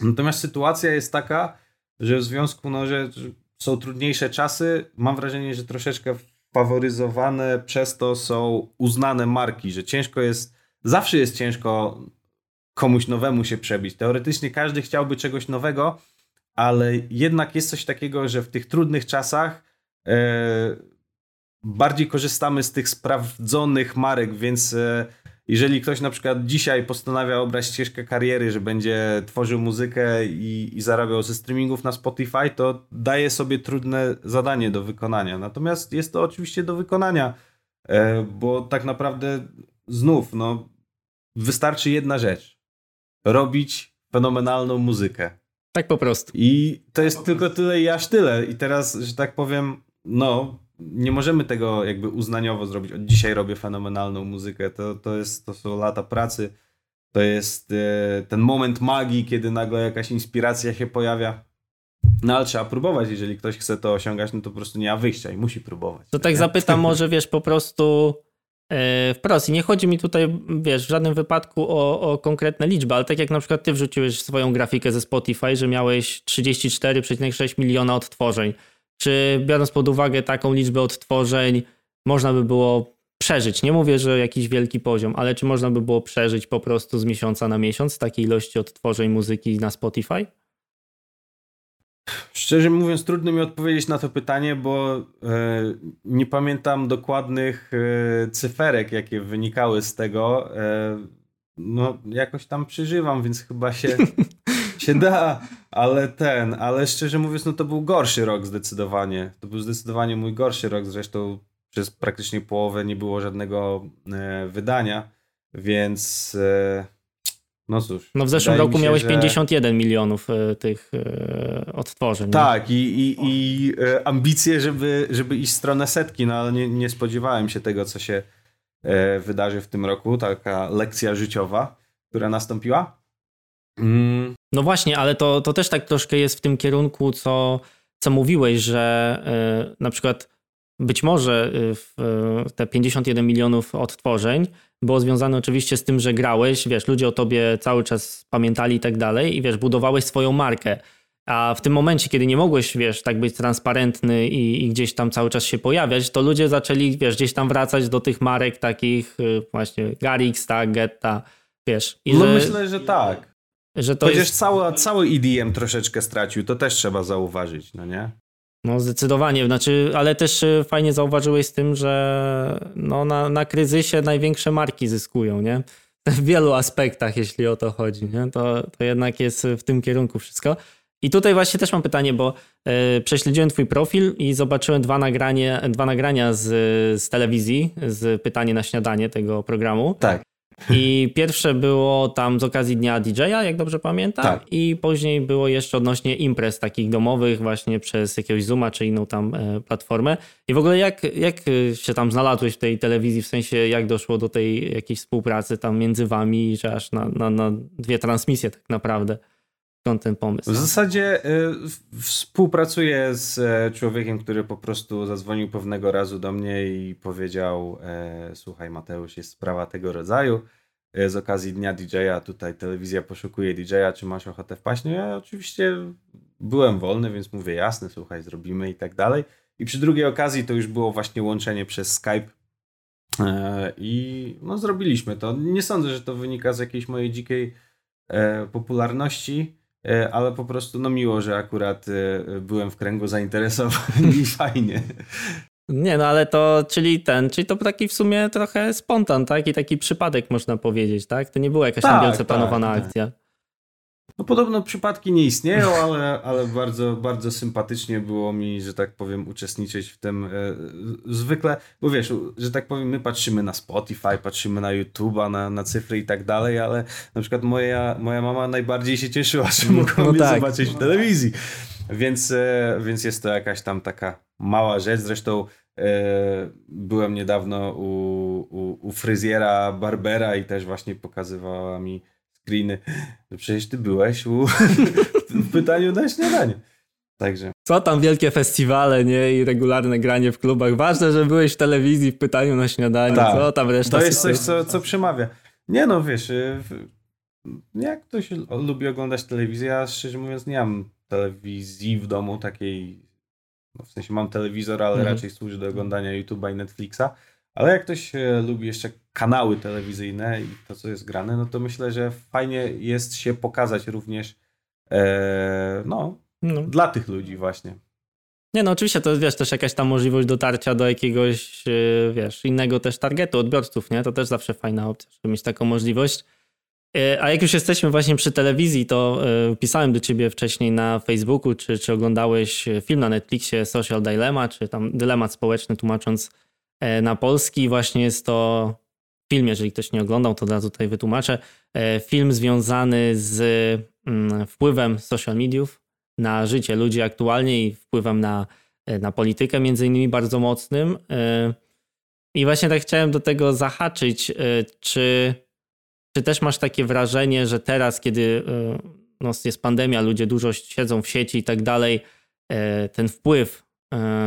Natomiast sytuacja jest taka, że w związku, no, że są trudniejsze czasy, mam wrażenie, że troszeczkę faworyzowane przez to są uznane marki, że ciężko jest zawsze jest ciężko komuś nowemu się przebić. Teoretycznie każdy chciałby czegoś nowego, ale jednak jest coś takiego, że w tych trudnych czasach e, bardziej korzystamy z tych sprawdzonych marek, więc e, jeżeli ktoś na przykład dzisiaj postanawia obrać ścieżkę kariery, że będzie tworzył muzykę i, i zarabiał ze streamingów na Spotify, to daje sobie trudne zadanie do wykonania. Natomiast jest to oczywiście do wykonania, e, bo tak naprawdę znów, no, wystarczy jedna rzecz. Robić fenomenalną muzykę. Tak po prostu. I to jest tylko tyle i aż tyle. I teraz, że tak powiem, no, nie możemy tego jakby uznaniowo zrobić. Od dzisiaj robię fenomenalną muzykę. To, to, jest, to są lata pracy. To jest e, ten moment magii, kiedy nagle jakaś inspiracja się pojawia. No ale trzeba próbować. Jeżeli ktoś chce to osiągać, no to po prostu nie ma wyjścia i musi próbować. To tak zapytam, może wiesz, po prostu wprost. I nie chodzi mi tutaj, wiesz, w żadnym wypadku o, o konkretne liczby, ale tak jak na przykład ty wrzuciłeś swoją grafikę ze Spotify, że miałeś 34,6 miliona odtworzeń. Czy biorąc pod uwagę taką liczbę odtworzeń, można by było przeżyć? Nie mówię, że jakiś wielki poziom, ale czy można by było przeżyć po prostu z miesiąca na miesiąc takiej ilości odtworzeń muzyki na Spotify? Szczerze mówiąc, trudno mi odpowiedzieć na to pytanie, bo e, nie pamiętam dokładnych e, cyferek, jakie wynikały z tego. E, no, jakoś tam przeżywam, więc chyba się, się da, ale ten, ale szczerze mówiąc, no to był gorszy rok zdecydowanie. To był zdecydowanie mój gorszy rok, zresztą przez praktycznie połowę nie było żadnego e, wydania, więc e, no cóż. No w zeszłym roku się, miałeś że... 51 milionów e, tych e, odtworzeń. Tak, i, i, i e, ambicje, żeby, żeby iść w stronę setki, no ale nie, nie spodziewałem się tego, co się wydarzy w tym roku. Taka lekcja życiowa, która nastąpiła. Mm. No właśnie, ale to, to też tak troszkę jest w tym kierunku, co, co mówiłeś, że na przykład być może te 51 milionów odtworzeń było związane oczywiście z tym, że grałeś, wiesz, ludzie o tobie cały czas pamiętali i tak dalej i wiesz, budowałeś swoją markę. A w tym momencie, kiedy nie mogłeś, wiesz, tak być transparentny i, i, gdzieś tam cały czas się pojawiać, to ludzie zaczęli, wiesz, gdzieś tam wracać do tych marek takich y, właśnie Garrix, tak, Getta, wiesz. I no że, myślę, że tak. Że to Chociaż jest... cały, cały EDM troszeczkę stracił, to też trzeba zauważyć, no nie? No zdecydowanie, znaczy, ale też e, fajnie zauważyłeś z tym, że no, na, na kryzysie największe marki zyskują, nie? W wielu aspektach, jeśli o to chodzi, nie? To, to jednak jest w tym kierunku wszystko. I tutaj właśnie też mam pytanie, bo e, prześledziłem twój profil i zobaczyłem dwa, nagranie, dwa nagrania z, z telewizji, z pytanie na śniadanie tego programu. Tak. I pierwsze było tam z okazji Dnia DJ-a, jak dobrze pamiętam. Tak. I później było jeszcze odnośnie imprez takich domowych właśnie przez jakiegoś Zooma czy inną tam e, platformę. I w ogóle jak, jak się tam znalazłeś w tej telewizji, w sensie jak doszło do tej jakiejś współpracy tam między wami, że aż na, na, na dwie transmisje tak naprawdę? Skąd ten pomysł? W zasadzie y, współpracuję z e, człowiekiem, który po prostu zadzwonił pewnego razu do mnie i powiedział: e, Słuchaj, Mateusz, jest sprawa tego rodzaju. E, z okazji dnia DJ-a, tutaj telewizja poszukuje DJ-a, czy masz ochotę wpaść? No ja oczywiście byłem wolny, więc mówię: Jasne, słuchaj, zrobimy i tak dalej. I przy drugiej okazji to już było właśnie łączenie przez Skype. I no, zrobiliśmy to. Nie sądzę, że to wynika z jakiejś mojej dzikiej popularności ale po prostu no miło, że akurat e, byłem w kręgu zainteresowań i fajnie. Nie, no ale to, czyli ten, czyli to taki w sumie trochę spontan, tak? I taki przypadek można powiedzieć, tak? To nie była jakaś tak, tak, planowana tak. akcja. No podobno przypadki nie istnieją, ale, ale bardzo, bardzo sympatycznie było mi, że tak powiem, uczestniczyć w tym. E, zwykle, bo wiesz, że tak powiem, my patrzymy na Spotify, patrzymy na YouTube'a, na, na cyfry i tak dalej, ale na przykład moja, moja mama najbardziej się cieszyła, że no mogła no mnie tak. zobaczyć w telewizji. Więc, e, więc jest to jakaś tam taka mała rzecz. Zresztą e, byłem niedawno u, u, u fryzjera Barbera i też właśnie pokazywała mi screeny. No przecież ty byłeś u... w pytaniu na śniadanie. Także. Co tam wielkie festiwale, nie? I regularne granie w klubach. Ważne, że byłeś w telewizji w pytaniu na śniadanie. Tak. Co tam reszta? To jest coś, co, co przemawia. Nie no, wiesz, y, jak ktoś lubi oglądać telewizję, ja szczerze mówiąc nie mam telewizji w domu takiej, no w sensie mam telewizor, ale mhm. raczej służy do oglądania YouTube'a i Netflixa. Ale jak ktoś e, lubi jeszcze kanały telewizyjne i to, co jest grane, no to myślę, że fajnie jest się pokazać również e, no, no, dla tych ludzi właśnie. Nie, no oczywiście to jest, wiesz, też jakaś tam możliwość dotarcia do jakiegoś, e, wiesz, innego też targetu, odbiorców, nie? To też zawsze fajna opcja, żeby mieć taką możliwość. A jak już jesteśmy właśnie przy telewizji, to pisałem do ciebie wcześniej na Facebooku, czy, czy oglądałeś film na Netflixie Social Dilemma, czy tam dylemat społeczny, tłumacząc na polski. Właśnie jest to film, jeżeli ktoś nie oglądał, to razu tutaj wytłumaczę. E, film związany z mm, wpływem social mediów na życie ludzi aktualnie i wpływem na, e, na politykę między innymi bardzo mocnym. I właśnie tak chciałem do tego zahaczyć, czy, czy też masz takie wrażenie, że teraz, kiedy no, jest pandemia, ludzie dużo siedzą w sieci i tak dalej, ten wpływ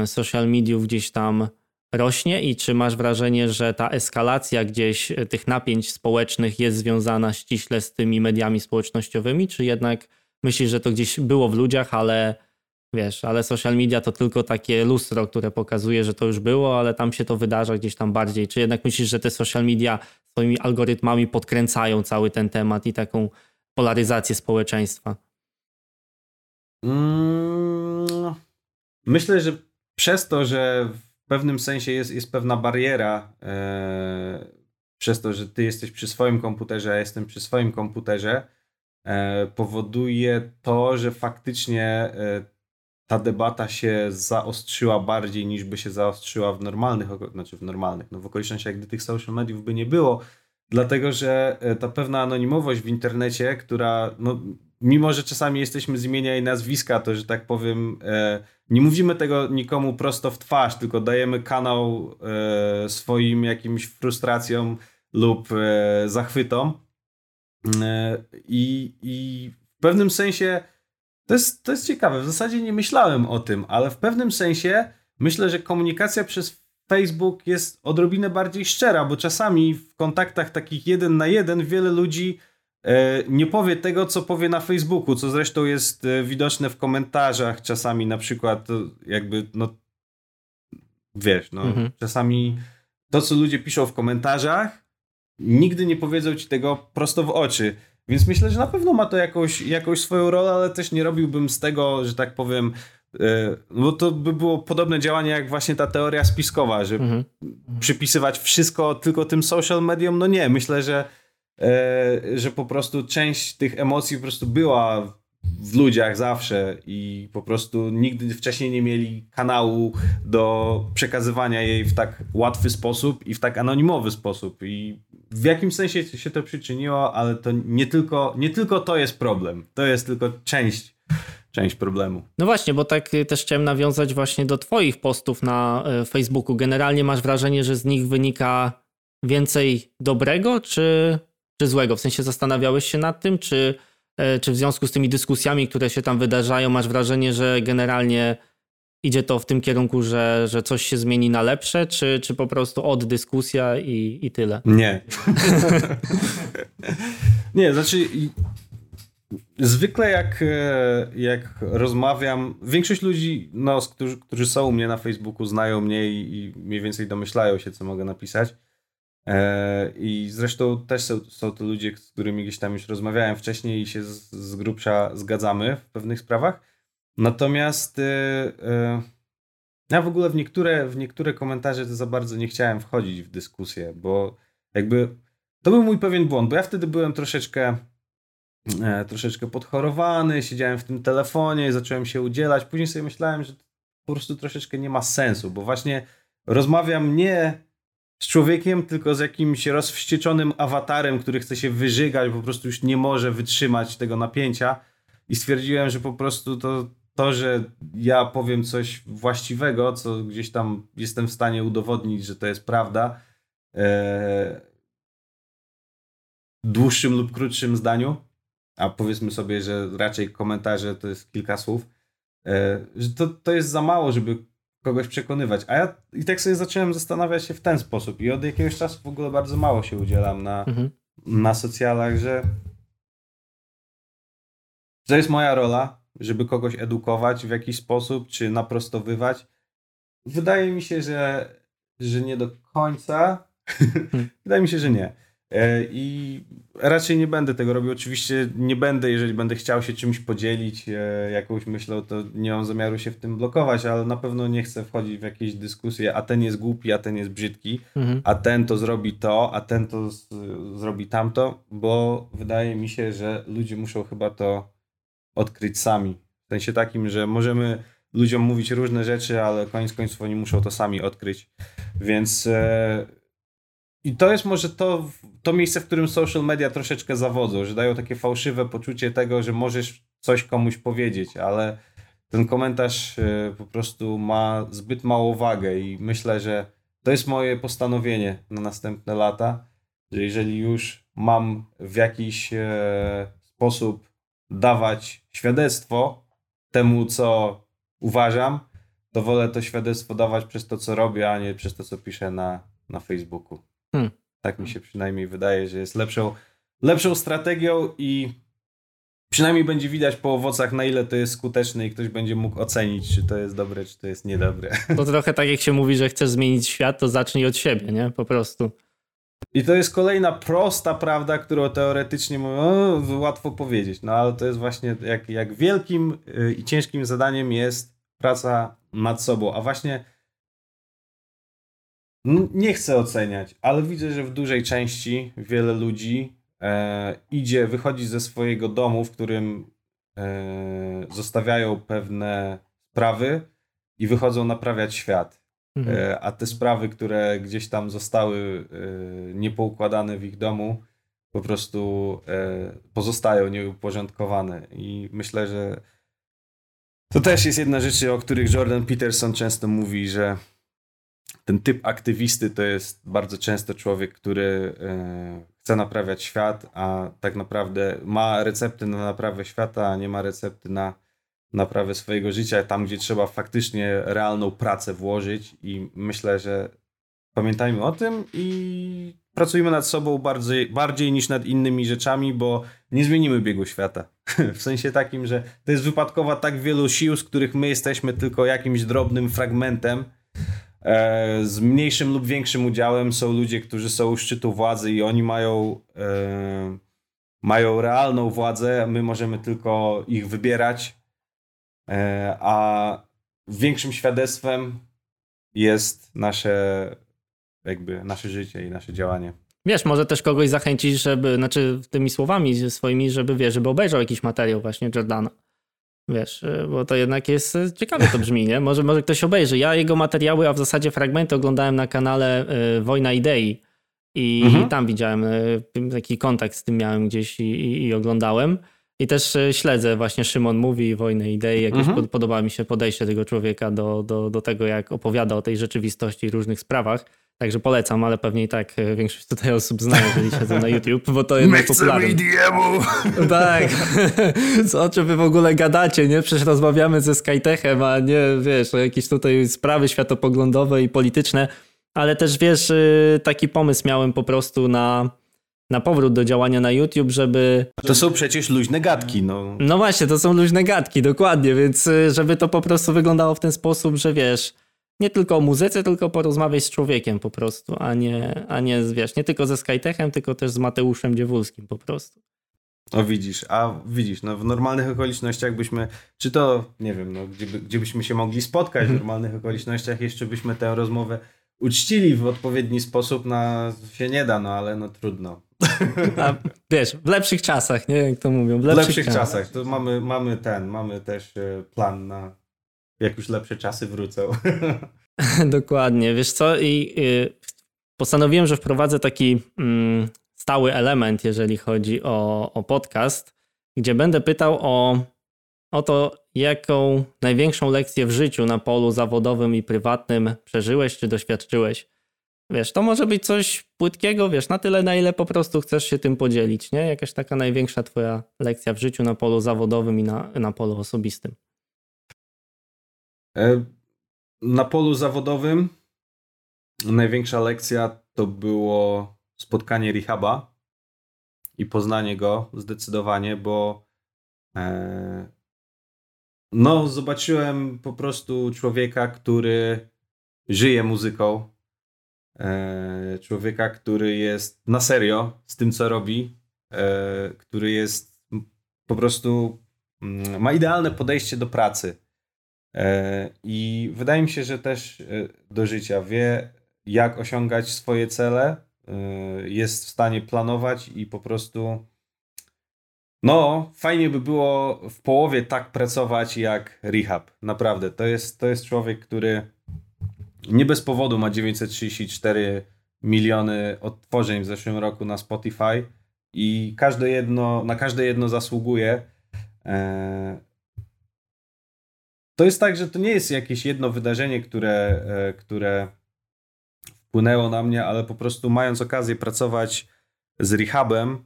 social mediów gdzieś tam rośnie i czy masz wrażenie, że ta eskalacja gdzieś e, tych napięć społecznych jest związana ściśle z tymi mediami społecznościowymi, czy jednak myślisz, że to gdzieś było w ludziach, ale wiesz, ale social media to tylko takie lustro, które pokazuje, że to już było, ale tam się to wydarza gdzieś tam bardziej. Czy jednak myślisz, że te social media swoimi algorytmami podkręcają cały ten temat i taką polaryzację społeczeństwa? Mm, myślę, że przez to, że w pewnym sensie jest, jest pewna bariera e, przez to, że ty jesteś przy swoim komputerze, a jestem przy swoim komputerze, e, powoduje to, że faktycznie e, ta debata się zaostrzyła bardziej niż by się zaostrzyła w normalnych, znaczy w normalnych, no w okolicznościach, gdy tych social mediów by nie było, dlatego że e, ta pewna anonimowość w internecie, która no, mimo że czasami jesteśmy z imienia i nazwiska, to że tak powiem, e, nie mówimy tego nikomu prosto w twarz, tylko dajemy kanał e, swoim jakimś frustracjom lub zachwytom. I, I w pewnym sensie to jest, to jest ciekawe. W zasadzie nie myślałem o tym, ale w pewnym sensie myślę, że komunikacja przez Facebook jest odrobinę bardziej szczera, bo czasami w kontaktach takich jeden na jeden wiele ludzi E, nie powie tego, co powie na Facebooku, co zresztą jest e, widoczne w komentarzach czasami na przykład jakby, no wiesz, no mhm. czasami to, co ludzie piszą w komentarzach nigdy nie powiedzą ci tego prosto w oczy. Więc myślę, że na pewno ma to jakąś, jakąś swoją rolę, ale też nie robiłbym z tego, że tak powiem, E, bo to by było podobne działanie jak właśnie ta teoria spiskowa, że mhm. przypisywać wszystko tylko tym social mediom. No nie, myślę, że, e, że po prostu część tych emocji po prostu była w ludziach zawsze i po prostu nigdy wcześniej nie mieli kanału do przekazywania jej w tak łatwy sposób i w tak anonimowy sposób. I w jakimś sensie się to przyczyniło, ale to nie tylko, nie tylko to jest problem. To jest tylko część część problemu. No właśnie, bo tak y, też chciałem nawiązać właśnie do Twoich postów na y, Facebooku. Generalnie masz wrażenie, że z nich wynika więcej dobrego czy, czy złego? W sensie zastanawiałeś się nad tym, czy, y, czy w związku z tymi dyskusjami, które się tam wydarzają, masz wrażenie, że generalnie idzie to w tym kierunku, że, że coś się zmieni na lepsze, czy, czy po prostu od dyskusja i, i tyle? Nie. Nie, znaczy zwykle jak, e, jak rozmawiam, większość ludzi, no, którzy, którzy są u mnie na Facebooku, znają mnie i, i mniej więcej domyślają się, co mogę napisać. E, I zresztą też są, są to ludzie, z którymi gdzieś tam już rozmawiałem wcześniej i się z, z grubsza zgadzamy w pewnych sprawach. Natomiast e, ja w ogóle w niektóre, w niektóre komentarze to za bardzo nie chciałem wchodzić w dyskusję, bo jakby to był mój pewien błąd, bo ja wtedy byłem troszeczkę troszeczkę podchorowany, siedziałem w tym telefonie, zacząłem się udzielać. Później sobie myślałem, że po prostu troszeczkę nie ma sensu, bo właśnie rozmawiam nie z człowiekiem, tylko z jakimś rozwścieczonym awatarem, który chce się wyżygać, po prostu już nie może wytrzymać tego napięcia. I stwierdziłem, że po prostu to, to że ja powiem coś właściwego, co gdzieś tam jestem w stanie udowodnić, że to jest prawda, e, dłuższym lub krótszym zdaniu, a powiedzmy sobie, że raczej komentarze to jest kilka słów, e, że to, to jest za mało, żeby kogoś przekonywać. A ja i tak sobie zacząłem zastanawiać się w ten sposób i od jakiegoś czasu w ogóle bardzo mało się udzielam na, mhm. na socjalach, że to jest moja rola, żeby kogoś edukować w jakiś sposób, czy naprostowywać. Wydaje mi się, że, że nie do końca. Hmm. Wydaje mi się, że nie. E, I raczej nie będę tego robił. Oczywiście nie będę, jeżeli będę chciał się czymś podzielić, e, jakąś myślą, to nie mam zamiaru się w tym blokować, ale na pewno nie chcę wchodzić w jakieś dyskusje, a ten jest głupi, a ten jest brzydki, mhm. a ten to zrobi to, a ten to z, zrobi tamto, bo wydaje mi się, że ludzie muszą chyba to odkryć sami. W sensie takim, że możemy ludziom mówić różne rzeczy, ale koniec końców oni muszą to sami odkryć. Więc e, i to jest może to, to miejsce, w którym social media troszeczkę zawodzą, że dają takie fałszywe poczucie tego, że możesz coś komuś powiedzieć, ale ten komentarz e, po prostu ma zbyt małą wagę i myślę, że to jest moje postanowienie na następne lata, że jeżeli już mam w jakiś e, sposób dawać świadectwo temu, co uważam, to wolę to świadectwo dawać przez to, co robię, a nie przez to, co piszę na, na Facebooku. Tak mi się przynajmniej wydaje, że jest lepszą, lepszą strategią i przynajmniej będzie widać po owocach, na ile to jest skuteczne i ktoś będzie mógł ocenić, czy to jest dobre, czy to jest niedobre. To trochę tak jak się mówi, że chcesz zmienić świat, to zacznij od siebie, nie? Po prostu. I to jest kolejna prosta prawda, którą teoretycznie łatwo powiedzieć, no ale to jest właśnie jak, jak wielkim y, i ciężkim zadaniem jest praca nad sobą, a właśnie nie chcę oceniać, ale widzę, że w dużej części wiele ludzi e, idzie, wychodzi ze swojego domu, w którym e, zostawiają pewne sprawy i wychodzą naprawiać świat. Mhm. E, a te sprawy, które gdzieś tam zostały e, niepoukładane w ich domu, po prostu e, pozostają nieuporządkowane. I myślę, że to też jest jedna rzecz, o których Jordan Peterson często mówi, że ten typ aktywisty to jest bardzo często człowiek, który e, chce naprawiać świat, a tak naprawdę ma recepty na naprawę świata, a nie ma recepty na naprawę swojego życia, tam gdzie trzeba faktycznie realną pracę włożyć i myślę, że pamiętajmy o tym i pracujmy nad sobą bardziej, bardziej niż nad innymi rzeczami, bo nie zmienimy biegu świata. w sensie takim, że to jest wypadkowa tak wielu sił, z których my jesteśmy tylko jakimś drobnym fragmentem, z mniejszym lub większym udziałem są ludzie, którzy są u szczytu władzy i oni mają, e, mają realną władzę, my możemy tylko ich wybierać, e, a większym świadectwem jest nasze jakby nasze życie i nasze działanie. Wiesz, może też kogoś zachęcić, żeby, znaczy tymi słowami swoimi, żeby żeby obejrzał jakiś materiał właśnie Jordana. Wiesz, y, bo to jednak jest y, ciekawe to brzmi, nie? Może, może ktoś obejrzy. Ja jego materiały, a w zasadzie fragmenty oglądałem na kanale y, Wojna Idei i mhm. tam widziałem taki kontakt z tym miałem gdzieś i, i, i oglądałem. I też śledzę właśnie Szymon Mówi, Wojnę Idei. Jakoś mhm. podoba mi się podejście tego człowieka do, do, do tego, jak opowiada o tej rzeczywistości i różnych sprawach. Także polecam, ale pewnie i tak e, większość tutaj osób zna, jeżeli siedzą na YouTube, bo to jednak popularne. Tak. Co, o czym wy w ogóle gadacie, nie? Przecież rozmawiamy ze Skytechem, a nie, wiesz, o jakieś tutaj sprawy światopoglądowe i polityczne. Ale też, wiesz, y, taki pomysł miałem po prostu na, na powrót do działania na YouTube, żeby... To są przecież luźne gadki, no. No właśnie, to są luźne gadki, dokładnie, więc y, żeby to po prostu wyglądało w ten sposób, że wiesz nie tylko o muzyce, tylko porozmawiać z człowiekiem po prostu, a nie, a nie wiesz, nie tylko ze Skytechem, tylko też z Mateuszem Dziewulskim po prostu. O widzisz, a widzisz, no w normalnych okolicznościach byśmy, czy to, nie wiem, no, gdzie, gdzie byśmy się mogli spotkać w mhm. normalnych okolicznościach, jeszcze byśmy tę rozmowę uczcili w odpowiedni sposób, no się nie da, no ale no trudno. A wiesz, w lepszych czasach, nie? Jak to mówią. W lepszych, w lepszych czasach. czasach. To mamy, mamy ten, mamy też e, plan na jak już lepsze czasy wrócą. Dokładnie, wiesz co, i y, postanowiłem, że wprowadzę taki mm, stały element, jeżeli chodzi o, o podcast, gdzie będę pytał o, o to, jaką największą lekcję w życiu na polu zawodowym i prywatnym przeżyłeś czy doświadczyłeś. Wiesz, to może być coś płytkiego, wiesz, na tyle, na ile po prostu chcesz się tym podzielić, nie? Jakaś taka największa twoja lekcja w życiu na polu zawodowym i na, na polu osobistym. E, na polu zawodowym największa lekcja to było spotkanie Rehaba i poznanie go zdecydowanie, bo e, no, zobaczyłem po prostu człowieka, który żyje muzyką. E, człowieka, który jest na serio z tym, co robi, który jest po prostu mm, ma idealne podejście do pracy. E, I wydaje mi się, że też e, do życia wie, jak osiągać swoje cele, e, jest w stanie planować i po prostu. No, fajnie by było w połowie tak pracować jak Rehab. Naprawdę. To jest, to jest człowiek, który nie bez powodu ma 934 miliony odtworzeń w zeszłym roku na Spotify i każde jedno, na każde jedno zasługuje to jest tak, że to nie jest jakieś jedno wydarzenie, które, e, które wpłynęło na mnie, ale po prostu mając okazję pracować z rehabem,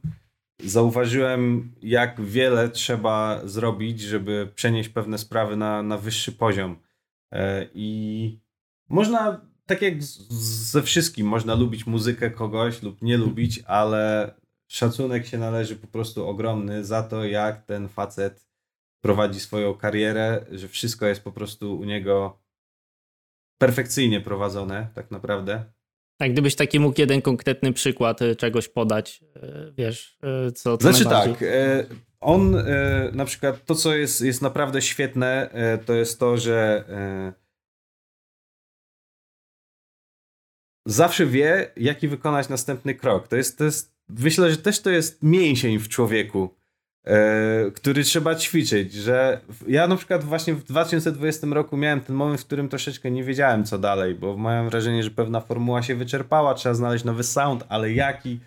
zauważyłem, jak wiele trzeba zrobić, żeby przenieść pewne sprawy na, na wyższy poziom. E, I można, tak jak ze wszystkim, można lubić muzykę kogoś lub nie lubić, ale szacunek się należy po prostu ogromny za to, jak ten facet prowadzi swoją karierę, że wszystko jest po prostu u niego perfekcyjnie prowadzone, tak naprawdę. A gdybyś taki mógł jeden konkretny przykład y, czegoś podać, y, wiesz, y, co, co Znaczy tak, on na przykład to, co jest, jest naprawdę świetne, to jest to, że zawsze wie, jaki wykonać następny krok. To jest, to jest, myślę, że też to jest mięsień w człowieku. E, który trzeba ćwiczyć, że ja na przykład właśnie w 2020 roku miałem ten moment, w którym troszeczkę nie wiedziałem co dalej, bo miałem wrażenie, że pewna formuła się wyczerpała, trzeba znaleźć nowy sound, ale jaki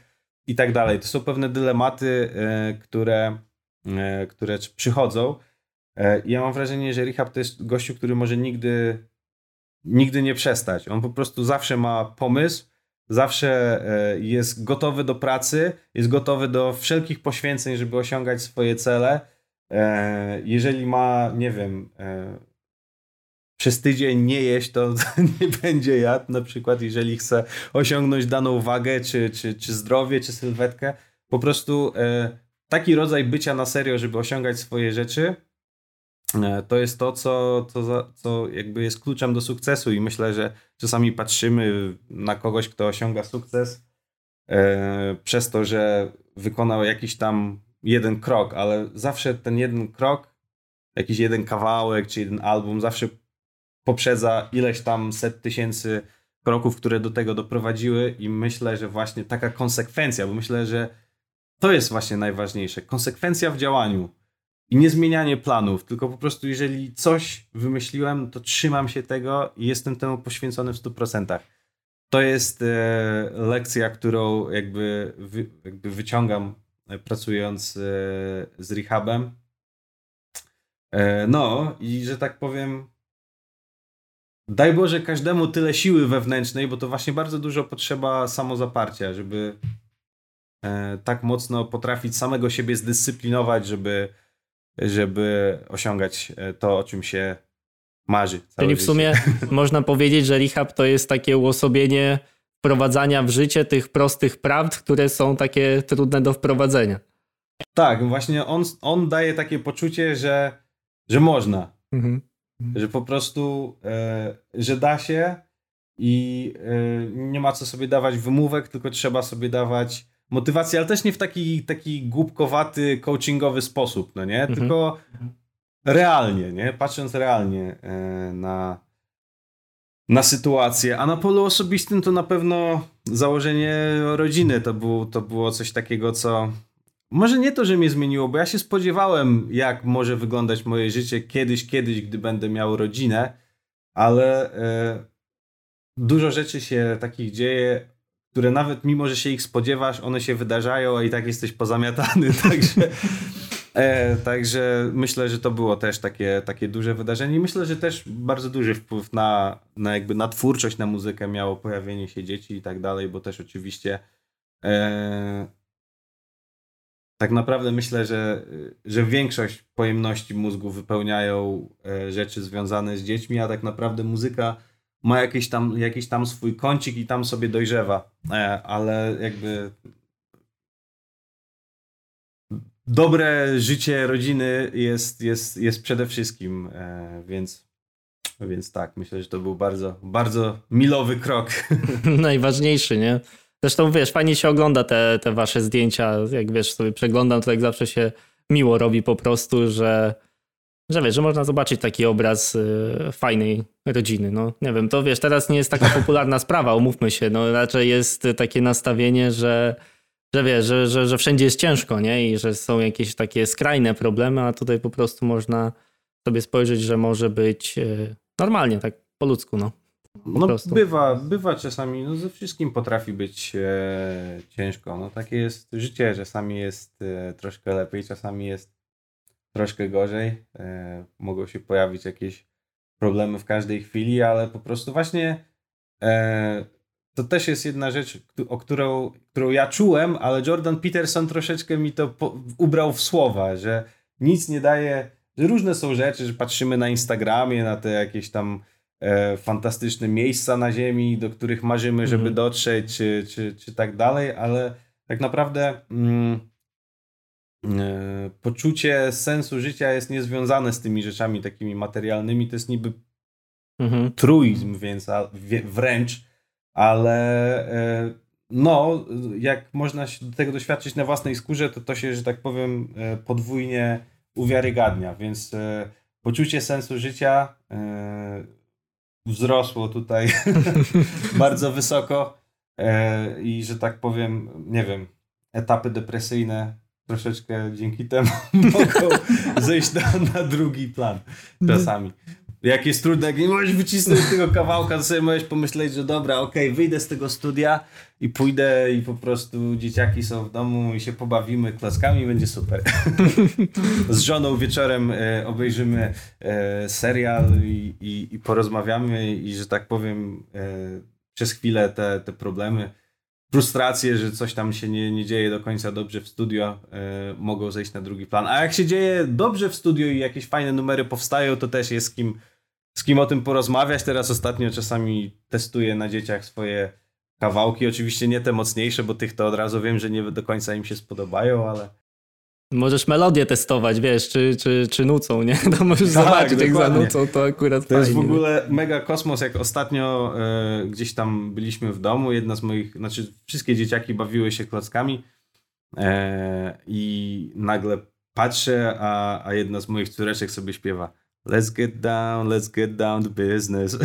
i tak dalej. To są pewne dylematy, e, które, e, które przychodzą. Ja mam wrażenie, że Rehab to jest gościu, który może nigdy, nigdy nie przestać. On po prostu zawsze ma pomysł, zawsze e, jest gotowy do pracy, jest gotowy do wszelkich poświęceń, żeby osiągać swoje cele. E, jeżeli ma, nie wiem, e, przez tydzień nie jeść, to nie będzie jadł. Na przykład, jeżeli chce osiągnąć daną wagę, czy, czy, czy zdrowie, czy sylwetkę, po prostu taki rodzaj bycia na serio, żeby osiągać swoje rzeczy, to jest to, co, co, co jakby jest kluczem do sukcesu i myślę, że czasami patrzymy na kogoś, kto osiąga sukces e, przez to, że wykonał jakiś tam jeden krok, ale zawsze ten jeden krok, jakiś jeden kawałek czy jeden album zawsze poprzedza ileś tam set tysięcy kroków, które do tego doprowadziły i myślę, że właśnie taka konsekwencja, bo myślę, że to jest właśnie najważniejsze. Konsekwencja w działaniu i nie zmienianie planów, tylko po prostu jeżeli coś wymyśliłem, to trzymam się tego i jestem temu poświęcony w 100%. To jest e, lekcja, którą jakby, wy, jakby wyciągam e, pracując e, z rehabem. E, no i że tak powiem, daj Boże każdemu tyle siły wewnętrznej, bo to właśnie bardzo dużo potrzeba samozaparcia, żeby e, tak mocno potrafić samego siebie zdyscyplinować, żeby, żeby osiągać e, to, o czym się marzy. Czyli w życie. sumie można powiedzieć, że rehab to jest takie uosobienie wprowadzania w życie tych prostych prawd, które są takie trudne do wprowadzenia. Tak, właśnie on, on daje takie poczucie, że, że można. Mhm. Że po prostu, e, że da się i e, nie ma co sobie dawać wymówek, tylko trzeba sobie dawać motywację, ale też nie w taki, taki głupkowaty, coachingowy sposób, no nie? Mhm. Tylko realnie, nie? Patrząc realnie e, na, na sytuację. A na polu osobistym to na pewno założenie rodziny to, było to było coś takiego, co może nie to, że mnie zmieniło, bo ja się spodziewałem, jak może wyglądać moje życie kiedyś, kiedyś, gdy będę miał rodzinę, ale e, dużo rzeczy się takich dzieje, które nawet mimo, że się ich spodziewasz, one się wydarzają, a i tak jesteś pozamiatany, także... E, także myślę, że to było też takie, takie duże wydarzenie. I myślę, że też bardzo duży wpływ na, na jakby na twórczość, na muzykę miało pojawienie się dzieci i tak dalej, bo też oczywiście e, tak naprawdę myślę, że, że większość pojemności mózgu wypełniają e, rzeczy związane z dziećmi, a tak naprawdę muzyka ma jakiś tam, jakiś tam swój kącik i tam sobie dojrzewa, e, ale jakby dobre życie rodziny jest, jest, jest przede wszystkim, e, więc, więc tak, myślę, że to był bardzo, bardzo milowy krok. Najważniejszy, nie? Zresztą wiesz, fajnie się ogląda te, te wasze zdjęcia, jak wiesz, sobie przeglądam, to jak zawsze się miło robi po prostu, że, że wiesz, że można zobaczyć taki obraz y, fajnej rodziny. No nie wiem, to wiesz, teraz nie jest taka popularna sprawa, umówmy się, no raczej jest takie nastawienie, że że wiesz, że, że, że wszędzie jest ciężko, nie? I że są jakieś takie skrajne problemy, a tutaj po prostu można sobie spojrzeć, że może być y, normalnie, tak po ludzku, no. Po No prostu. bywa, bywa czasami, no ze wszystkim potrafi być e, ciężko. No takie jest życie, czasami jest e, troszkę lepiej, czasami jest troszkę gorzej. E, mogą się pojawić jakieś problemy w każdej chwili, ale po prostu właśnie e, to też jest jedna rzecz, o którą, którą ja czułem, ale Jordan Peterson troszeczkę mi to po, ubrał w słowa, że nic nie daje, że różne są rzeczy, że patrzymy na Instagramie, na te jakieś tam e, fantastyczne miejsca na ziemi, do których marzymy, żeby Mhm. dotrzeć, czy, czy, czy tak dalej, ale tak naprawdę mm, poczucie sensu życia jest niezwiązane z tymi rzeczami takimi materialnymi, to jest niby Mhm. truizm, więc a, wręcz, ale e, no, jak można się do tego doświadczyć na własnej skórze, to to się, że tak powiem, e, podwójnie uwiarygadnia, więc e, poczucie sensu życia e, wzrosło tutaj bardzo wysoko e, i, że tak powiem, nie wiem, etapy depresyjne troszeczkę dzięki temu mogą zejść na, na drugi plan czasami. Jak jest trudne, jak nie możesz wycisnąć tego kawałka, to sobie możesz pomyśleć, że dobra, okej, wyjdę z tego studia i pójdę i po prostu dzieciaki są w domu i się pobawimy klaskami będzie super. z żoną wieczorem e, obejrzymy e, serial i, i, i porozmawiamy i, że tak powiem, e, przez chwilę te, te problemy, frustracje, że coś tam się nie, nie dzieje do końca dobrze w studio, e, mogą zejść na drugi plan. A jak się dzieje dobrze w studio i jakieś fajne numery powstają, to też jest z kim, z kim o tym porozmawiać. Teraz ostatnio czasami testuję na dzieciach swoje kawałki. Oczywiście nie te mocniejsze, bo tych to od razu wiem, że nie do końca im się spodobają, ale Możesz melodię testować, wiesz, czy, czy, czy nucą, nie? To możesz Tak, zobaczyć, jak dokładnie. zanucą, to akurat To fajnie. jest w ogóle mega kosmos, jak ostatnio e, gdzieś tam byliśmy w domu, jedna z moich, znaczy wszystkie dzieciaki bawiły się klockami e, i nagle patrzę, a, a jedna z moich córeczek sobie śpiewa Let's get down, let's get down to business.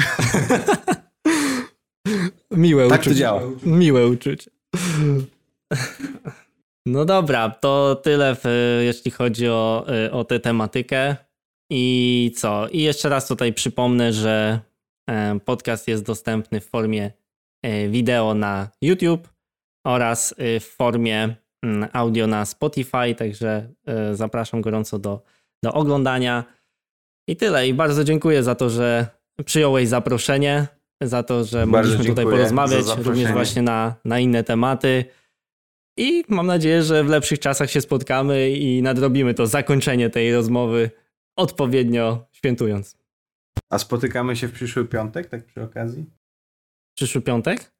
Miłe tak uczucie. to działa. Miłe uczucie. No dobra, to tyle w, jeśli chodzi o, o tę tematykę. I co? I jeszcze raz tutaj przypomnę, że e, podcast jest dostępny w formie e, wideo na YouTube oraz e, w formie mm, audio na Spotify, także zapraszam gorąco do, do oglądania. I tyle. I bardzo dziękuję za to, że przyjąłeś zaproszenie, za to, że Bardzo mogliśmy tutaj porozmawiać również właśnie na, na inne tematy. I mam nadzieję, że w lepszych czasach się spotkamy i nadrobimy to zakończenie tej rozmowy odpowiednio świętując. A spotykamy się w przyszły piątek, tak przy okazji? Przyszły piątek?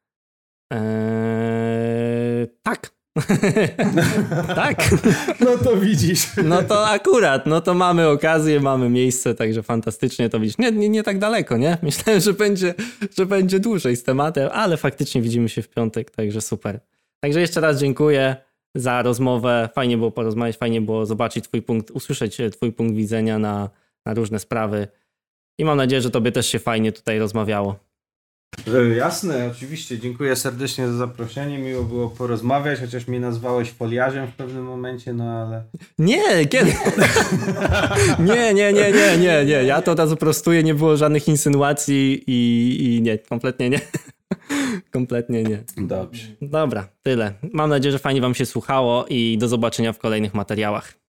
Eee, tak. tak. No to widzisz. No to akurat, no to mamy okazję, mamy miejsce, także fantastycznie to widzisz. Nie, nie, nie tak daleko, nie? Myślałem, że będzie, że będzie dłużej z tematem, ale faktycznie widzimy się w piątek, także super. Także jeszcze raz dziękuję za rozmowę. Fajnie było porozmawiać, fajnie było zobaczyć Twój punkt, usłyszeć Twój punkt widzenia na, na różne sprawy. I mam nadzieję, że Tobie też się fajnie tutaj rozmawiało. E, Jasne, oczywiście. Dziękuję serdecznie za zaproszenie. Miło było porozmawiać, chociaż mnie nazwałeś foliarzem w pewnym momencie, no ale. Nie, kiedy? nie, nie, nie, nie, nie, nie. Ja to od razu prostuję, nie było żadnych insynuacji i, i nie, kompletnie nie. kompletnie nie. Dobrze. Dobra, tyle. Mam nadzieję, że fajnie Wam się słuchało i do zobaczenia w kolejnych materiałach.